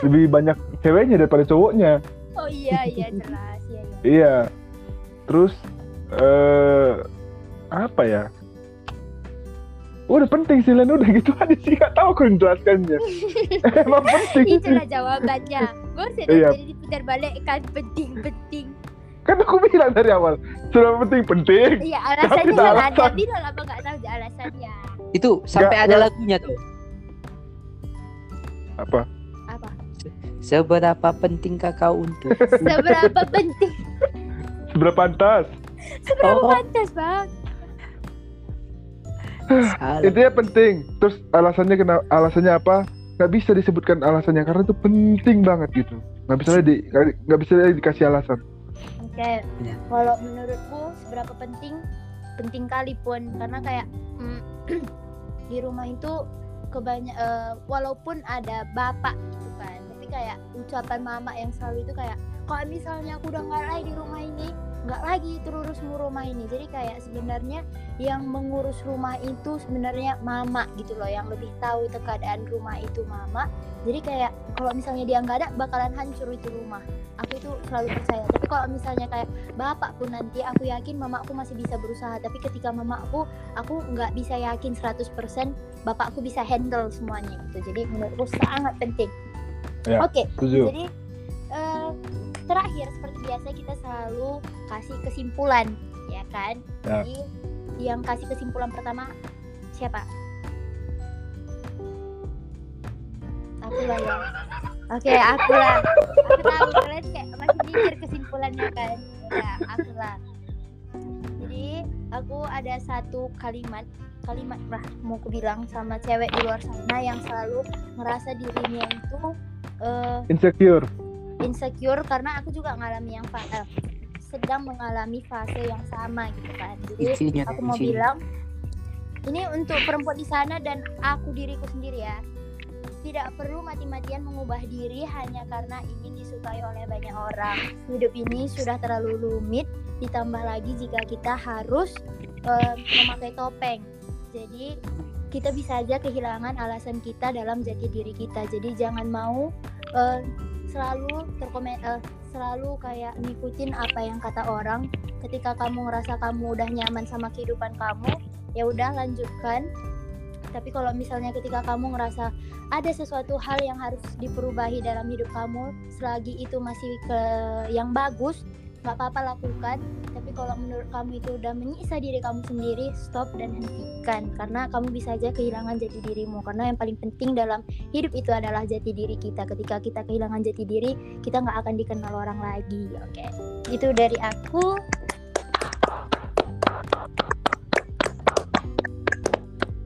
lebih banyak ceweknya daripada cowoknya Oh iya, iya jelas. Iya, iya. iya terus eh apa ya udah penting sih Len udah gitu aja sih gak tahu aku yang jelaskannya emang penting Itulah jawabannya. Gue usah Iya. jadi diputar balik kan penting-penting. kan aku bilang dari awal sudah penting penting Iya alasannya Tapi yang alasan. ada bilang apa nggak tahu aja alasannya Itu sampai Nggak, ada nggak. lagunya tuh. apa Seberapa pentingkah kau untuk seberapa penting? Seberapa pantas? Seberapa Oh. pantas bang? Salah? intinya penting. Terus alasannya kenapa alasannya apa? Nggak bisa disebutkan alasannya karena itu penting banget gitu. Nggak bisa di nggak bisa dikasih alasan. Oke. Iya. kalau menurutku seberapa penting? Penting kali pun. Karena kayak mm, di rumah itu kebanyak eh, walaupun ada bapak gitu kan kayak ucapan mama yang selalu itu kayak kalau misalnya aku udah nggak lagi di rumah ini nggak lagi terurusmu rumah ini. Jadi kayak sebenarnya yang mengurus rumah itu sebenarnya mama gitu loh yang lebih tahu keadaan rumah itu mama. Jadi kayak kalau misalnya dia nggak ada bakalan hancur itu rumah. Aku itu selalu percaya. Tapi kalau misalnya kayak bapak pun nanti aku yakin mamaku masih bisa berusaha. Tapi ketika mamaku aku nggak bisa yakin 100% bapakku bisa handle semuanya gitu. Jadi menurutku sangat penting Ya, oke setuju. jadi eh, terakhir seperti biasa kita selalu kasih kesimpulan ya kan? Ya. jadi yang kasih kesimpulan pertama siapa? Aku lah ya. Oke aku lah. Aku tahu kalian kayak masih mikir kesimpulannya kan? Ya aku lah. Jadi aku ada satu kalimat kalimat lah mau aku bilang sama cewek di luar sana yang selalu ngerasa dirinya itu eh, insecure. insecure karena aku juga ngalami yang eh, sedang mengalami fase yang sama gitu kan. Jadi Isinya, aku mau isinya. bilang ini untuk perempuan di sana dan aku diriku sendiri ya. Tidak perlu mati-matian mengubah diri hanya karena ingin disukai oleh banyak orang. Hidup ini sudah terlalu rumit ditambah lagi jika kita harus eh, memakai topeng. Jadi kita bisa aja kehilangan alasan kita dalam jati diri kita. Jadi jangan mau eh, selalu terkomen eh, selalu kayak ngikutin apa yang kata orang. Ketika kamu ngerasa kamu udah nyaman sama kehidupan kamu ya udah lanjutkan. Tapi kalau misalnya ketika kamu ngerasa ada sesuatu hal yang harus diperubahi dalam hidup kamu selagi itu masih ke yang bagus nggak apa-apa lakukan tapi kalau menurut kamu itu udah menyiksa diri kamu sendiri, stop dan hentikan. Karena kamu bisa aja kehilangan jati dirimu. Karena yang paling penting dalam hidup itu adalah jati diri kita. Ketika kita kehilangan jati diri, kita nggak akan dikenal orang lagi. Oke, itu dari aku.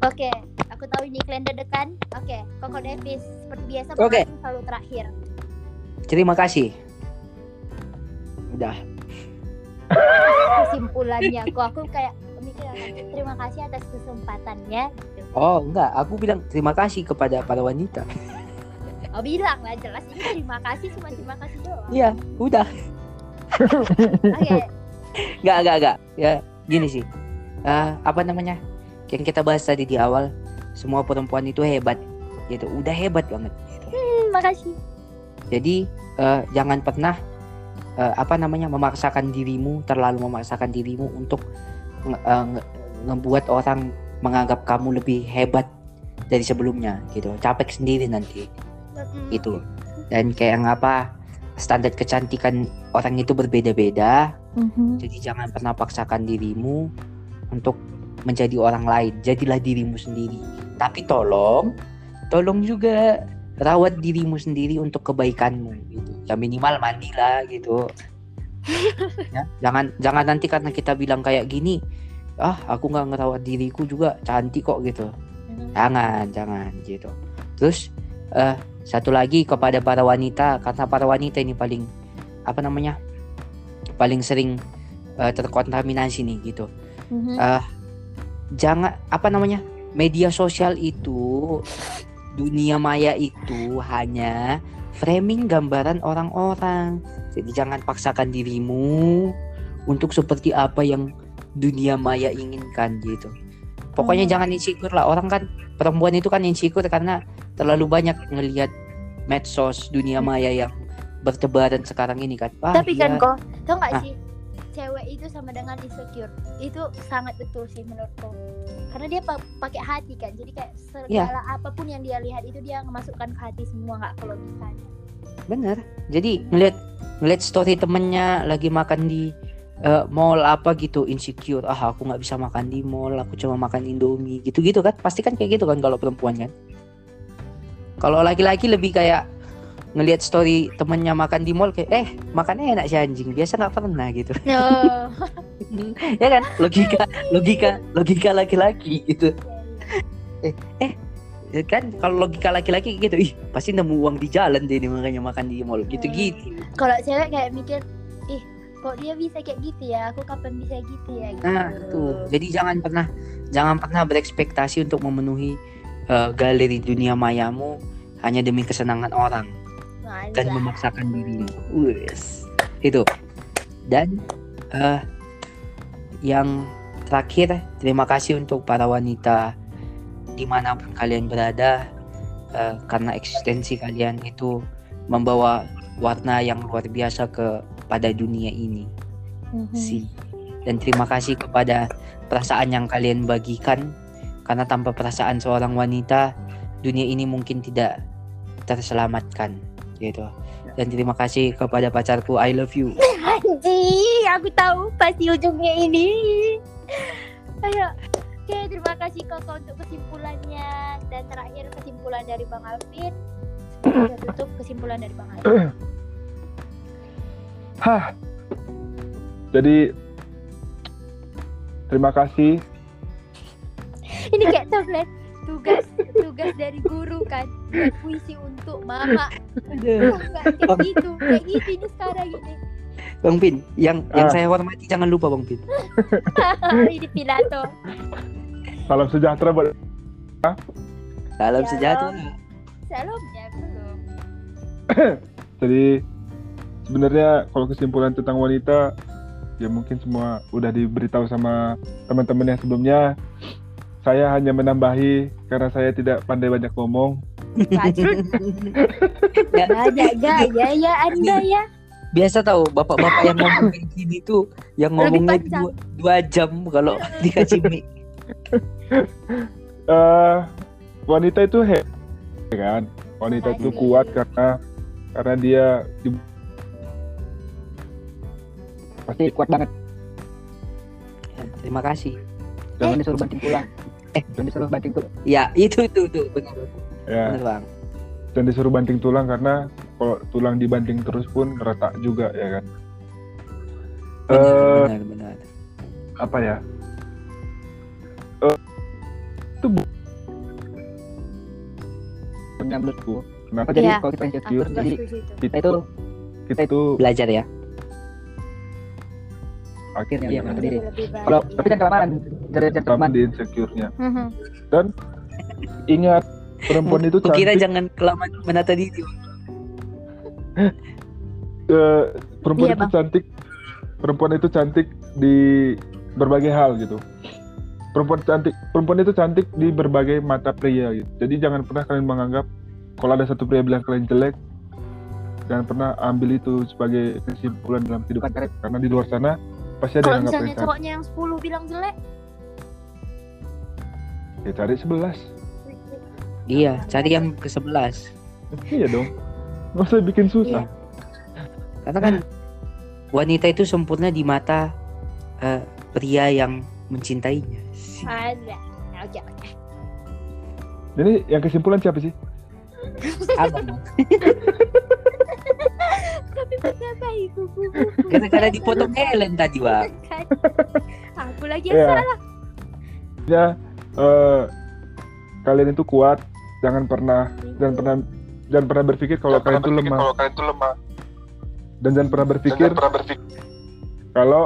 Oke, aku tahu ini kalian deg-degan. Oke, Koko Davis seperti biasa pembahasan selalu terakhir. Terima kasih. Udah. Kesimpulannya, aku aku kayak mikir terima kasih atas kesempatannya. Gitu. Oh, enggak. Aku bilang terima kasih kepada para wanita. Oh bilang lah jelas ini terima kasih cuma terima kasih doang. Iya, udah. Oke, Enggak, enggak, enggak. Ya, gini sih. Eh, apa namanya? Yang kita bahas tadi di awal, semua perempuan itu hebat. Gitu. Udah hebat banget gitu. hmm, makasih. Jadi eh, jangan pernah eh, apa namanya memaksakan dirimu terlalu memaksakan dirimu untuk nge- eh, ngebuat orang menganggap kamu lebih hebat dari sebelumnya gitu. Capek sendiri nanti gitu. Dan kayak yang apa standar kecantikan orang itu berbeda-beda. Mhm. Jadi jangan pernah paksakan dirimu untuk menjadi orang lain. Jadilah dirimu sendiri. Tapi tolong, tolong juga rawat dirimu sendiri untuk kebaikanmu gitu. Ya minimal mandilah gitu. ya, jangan jangan nanti karena kita bilang kayak gini, ah aku nggak ngerawat diriku juga cantik kok gitu. Mhm. Jangan, jangan gitu. Terus eh satu lagi kepada para wanita karena para wanita ini paling apa namanya? paling sering eh, terkontaminasi nih gitu. Eh, jangan apa namanya? media sosial itu dunia maya itu hanya framing gambaran orang-orang. Jadi jangan paksakan dirimu untuk seperti apa yang dunia maya inginkan gitu. Pokoknya Hmm. jangan insecure lah. Orang kan perempuan itu kan insecure karena terlalu banyak ngelihat medsos dunia maya yang bertebaran sekarang ini kan. Wah, Tapi kan iya. kok, tau nggak Ah. sih? Cewek itu sama dengan insecure. Itu sangat betul sih menurutku. Karena dia pa- pakai hati kan. Jadi kayak Iya. segala apa pun yang dia lihat itu dia memasukkan ke hati semua nggak kalau misalnya. Bener. Jadi ngeliat ngeliat story temennya lagi makan di eh, mall apa gitu insecure. Ah aku nggak bisa makan di mall. Aku cuma makan indomie gitu-gitu kan. Pasti kan kayak gitu kan kalau perempuan kan. Kalau laki-laki lebih kayak ngelihat story temennya makan di mall kayak eh makannya enak sih anjing. Biasa nggak pernah gitu. No. ya kan logika logika logika laki-laki gitu. Ya kan kalau logika laki-laki gitu ih pasti nemu uang di jalan deh ini makanya makan di mall gitu-gitu. kalau cewek kayak mikir, ih kok dia bisa kayak gitu ya? Aku kapan bisa gitu ya? Gitu. Nah, tuh. Jadi jangan pernah jangan pernah berekspektasi untuk memenuhi eh, galeri dunia mayamu hanya demi kesenangan orang dan memaksakan dirimu. Wes. Itu. Dan eh yang terakhir, terima kasih untuk para wanita di mana pun kalian berada eh, karena eksistensi kalian itu membawa warna yang luar biasa kepada dunia ini Mhm. sih. Dan terima kasih kepada perasaan yang kalian bagikan karena tanpa perasaan seorang wanita dunia ini mungkin tidak terselamatkan gitu. Dan terima kasih kepada pacarku I love you. Anjing, aku tahu pasti ujungnya ini. Ayo. Oke, terima kasih Koko untuk kesimpulannya dan terakhir kesimpulan dari Bang Alvin. Sebelum kita tutup kesimpulan dari Bang Alvin. Hah. Jadi terima kasih. Ini kayak Glenn, tugas tugas dari guru kan buat puisi untuk mama. Nggak kayak gitu, kayak gitu ini sekarang ini. Bang Pin, yang yang Ah. saya hormati jangan lupa Bang Pin. ini pidato. Salam sejahtera buat Salam Ya, sejahtera. Salam ya belum. Jadi sebenarnya kalau kesimpulan tentang wanita ya mungkin semua udah diberitahu sama teman-teman yang sebelumnya. Saya hanya menambahi karena saya tidak pandai banyak ngomong. Bacrut, Ya, banyak gaya ya Anda ya. biasa tahu bapak-bapak yang ngomong kayak gini tuh yang ngomongnya dua, dua jam kalau dikasih mic. eh wanita itu hebat kan? Wanita itu kuat karena karena dia di- Pasti kuat banget. Terima kasih. Jangan disuruh banting tulang. Eh. jangan disuruh banting tulang. Ya, itu itu itu benar. Ya, Benar, Bang. dan disuruh banting tulang karena kalau tulang dibanting terus pun retak juga ya kan. Benar, Eh, benar, benar. apa ya? Eh, itu bu- Yang menurutku. kenapa Oh, jadi kalau kita insecure, jadi kita itu kita itu Belajar ya. Akhirnya dia menurut diri. Kalau tapi kan kelamaan, teman. di insecure-nya. Mhm. Ingat perempuan itu cantik. jangan kelamaan menata diri. eh, perempuan Iya, itu Bang. cantik. Perempuan itu cantik di berbagai hal gitu. Perempuan cantik, perempuan itu cantik di berbagai mata pria gitu. Jadi jangan pernah kalian menganggap kalau ada satu pria bilang kalian jelek, jangan pernah ambil itu sebagai kesimpulan dalam kehidupan kalian. Karena di luar sana pasti ada Kalau yang misalnya cantik. cowoknya yang 10 bilang jelek, Ya cari 11. Iya, cari yang ke-11. iya dong. Usah bikin susah. Karena kan wanita itu sempurna di mata eh, pria yang mencintainya. ada. Oke, oke. Jadi yang kesimpulan siapa sih? Abang. Tapi betapa itu Gara-gara dipotong Helen tadi, Bang. kan. Aku lagi yang Iya. salah. Ya, eh, kalian itu kuat. Jangan pernah, jangan pernah, jangan pernah berpikir kalau kalian itu lemah. Kalau kalian itu lemah. Dan jangan pernah berpikir jangan pernah berpikir kalau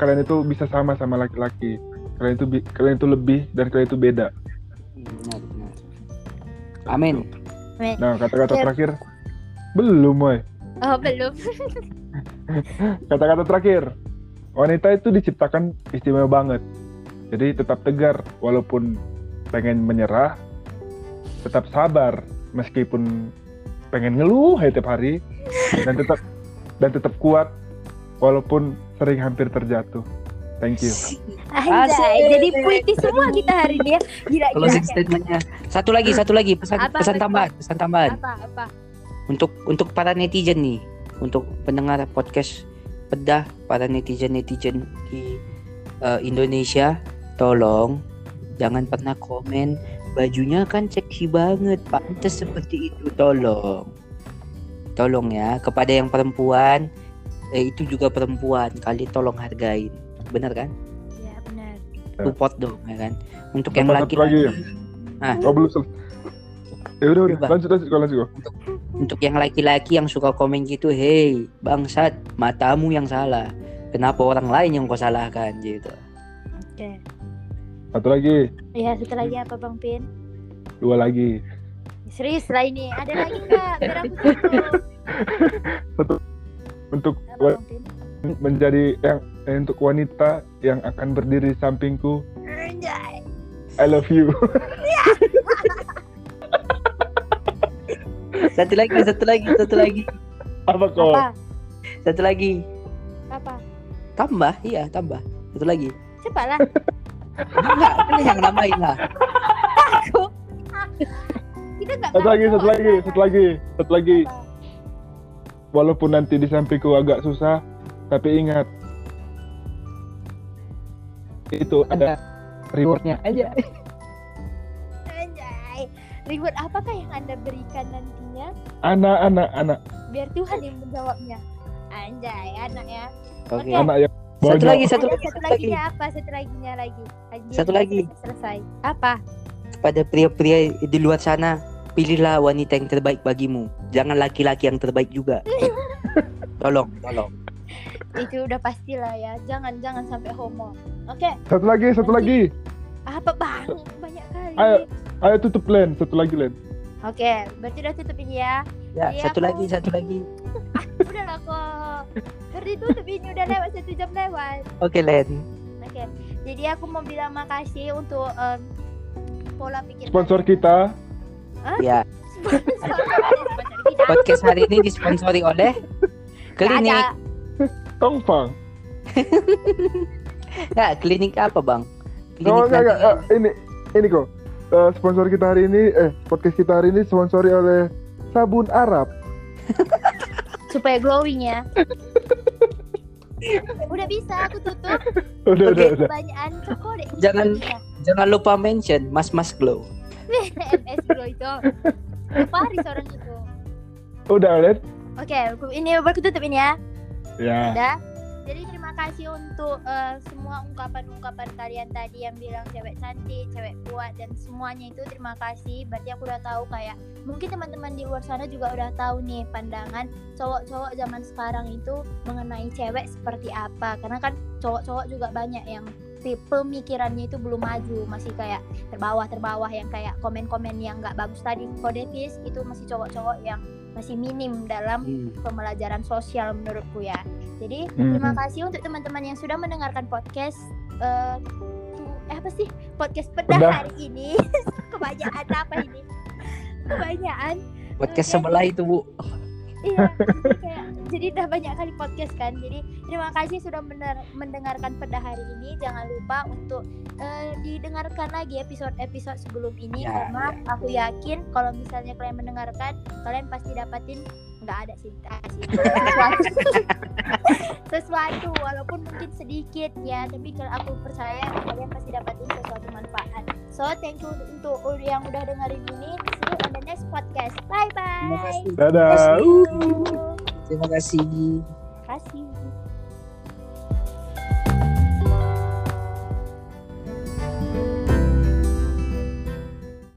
kalian itu bisa sama sama laki-laki. Kalian itu kalian itu lebih dan kalian itu beda. Benar, benar. Amin. Nah, kata-kata terakhir belum, woy. Oh, belum. Kata-kata terakhir. Wanita itu diciptakan istimewa banget. Jadi tetap tegar walaupun pengen menyerah, tetap sabar meskipun pengen ngeluh ya tiap hari dan tetap dan tetap kuat walaupun sering hampir terjatuh. Thank you. Anjay, jadi puitis semua kita hari ini ya. Gila, gila. Closing statementnya. Satu lagi, satu lagi pesan Apa, pesan apa, tambahan, pesan tambahan Apa, apa? Untuk untuk para netizen nih, untuk pendengar podcast pedah para netizen netizen di eh, Indonesia, tolong jangan pernah komen bajunya kan seksi banget, pantas seperti itu, tolong, tolong ya kepada yang perempuan, eh, itu juga perempuan, kali tolong hargain, benar kan? Ya, benar. Support dong, ya kan? Untuk yang satu lagi laki-laki. ya? Oh belum. Ya udah udah lanjut lanjut lanjut kau. Untuk yang laki-laki yang suka komen gitu, hey bangsat, matamu yang salah. Kenapa orang lain yang kau salahkan gitu? Oke. Satu lagi, Ya, satu lagi apa Bang Pin? dua lagi. Serius lah ini. Ada lagi biar aku tahu. Untuk Apa wa- Bang Pin? menjadi yang eh, untuk wanita yang akan berdiri di sampingku. I love you. Satu lagi, satu lagi, satu lagi, Apa kau? Apa? satu lagi. Apa? Tambah, iya tambah. Satu lagi. Cepatlah. Enggak, kan yang namain lah. Aku. Kita enggak Satu lagi, satu lagi, satu lagi, satu lagi. Apa? Walaupun nanti di sampingku agak susah, tapi ingat itu ada rewardnya aja. Reward apakah yang Anda berikan nantinya? Anak, anak, anak, Biar Tuhan yang menjawabnya. Anjay, anak ya. Oke. Oke. anak yang Satu banyak. lagi, satu lagi, satu satu lagi. laginya apa? Satu laginya lagi. lagi Satu lagi. Selesai. Apa? Pada pria-pria di luar sana, pilihlah wanita yang terbaik bagimu. Jangan laki-laki yang terbaik juga. tolong, tolong. Itu udah pastilah ya. Jangan jangan sampai homo. Oke. Satu lagi, satu lagi. Apa bang? Banyak kali. Ayo. Ayo tutup Len, satu lagi Len. Oke, berarti udah tutup ini ya. Ya, Iya, satu aku- lagi, satu lagi. Udah lah kok. Berarti tutup ini udah lewat satu jam lewat. Oke, Len. Oke. Jadi aku mau bilang makasih untuk em, pola pikir Sponsor kita, Ya, Sponsor, kita. podcast hari ini disponsori oleh klinik. Tongfang. Nggak, klinik apa, Bang? Oh, enggak, enggak. Eh, ini, ini kok. Eh, sponsor kita hari ini, eh, podcast kita hari ini sponsori oleh sabun Arab. Supaya glowing ya. Udah bisa aku tutup. Udah, udah, udah. Coko deh. Jangan- Jangan lupa mention Mas Mas Glow. MS bro itu. Paris orang itu. Udah. Oke, aku- ini baru aku tutup ini ya. Ya. Udah. Jadi terima kasih untuk eh, semua ungkapan-ungkapan kalian tadi yang bilang cewek cantik, cewek kuat dan semuanya itu terima kasih. Berarti aku udah tahu kayak mungkin teman-teman di luar sana juga udah tahu nih pandangan cowok-cowok zaman sekarang itu mengenai cewek seperti apa. Karena kan cowok-cowok juga banyak yang pemikirannya itu belum maju, masih kayak terbawah-terbawah yang kayak komen-komen yang nggak bagus tadi. Kodetis itu masih cowok-cowok yang masih minim dalam Hmm. pembelajaran sosial menurutku ya. Jadi Hmm. terima kasih untuk teman-teman yang sudah mendengarkan podcast eh tu- eh apa sih podcast pedah, Pedah. hari ini. Kebanyakan apa ini? Kebanyakan. Podcast sebelah itu Bu. Iya. jadi kayak jadi udah banyak kali podcast kan. Jadi terima kasih sudah mener- mendengarkan pedah hari ini. Jangan lupa untuk eh, didengarkan lagi episode-episode sebelum ini Ya, karena aku yakin kalau misalnya kalian mendengarkan kalian pasti dapatin nggak ada sih. sesuatu sesuatu walaupun mungkin sedikit ya tapi kalau aku percaya kalian pasti dapatin sesuatu manfaat so thank you untuk yang udah dengerin ini see you on the next podcast bye Terima bye kasih. Dadah. Terima kasih. Terima kasih. kasih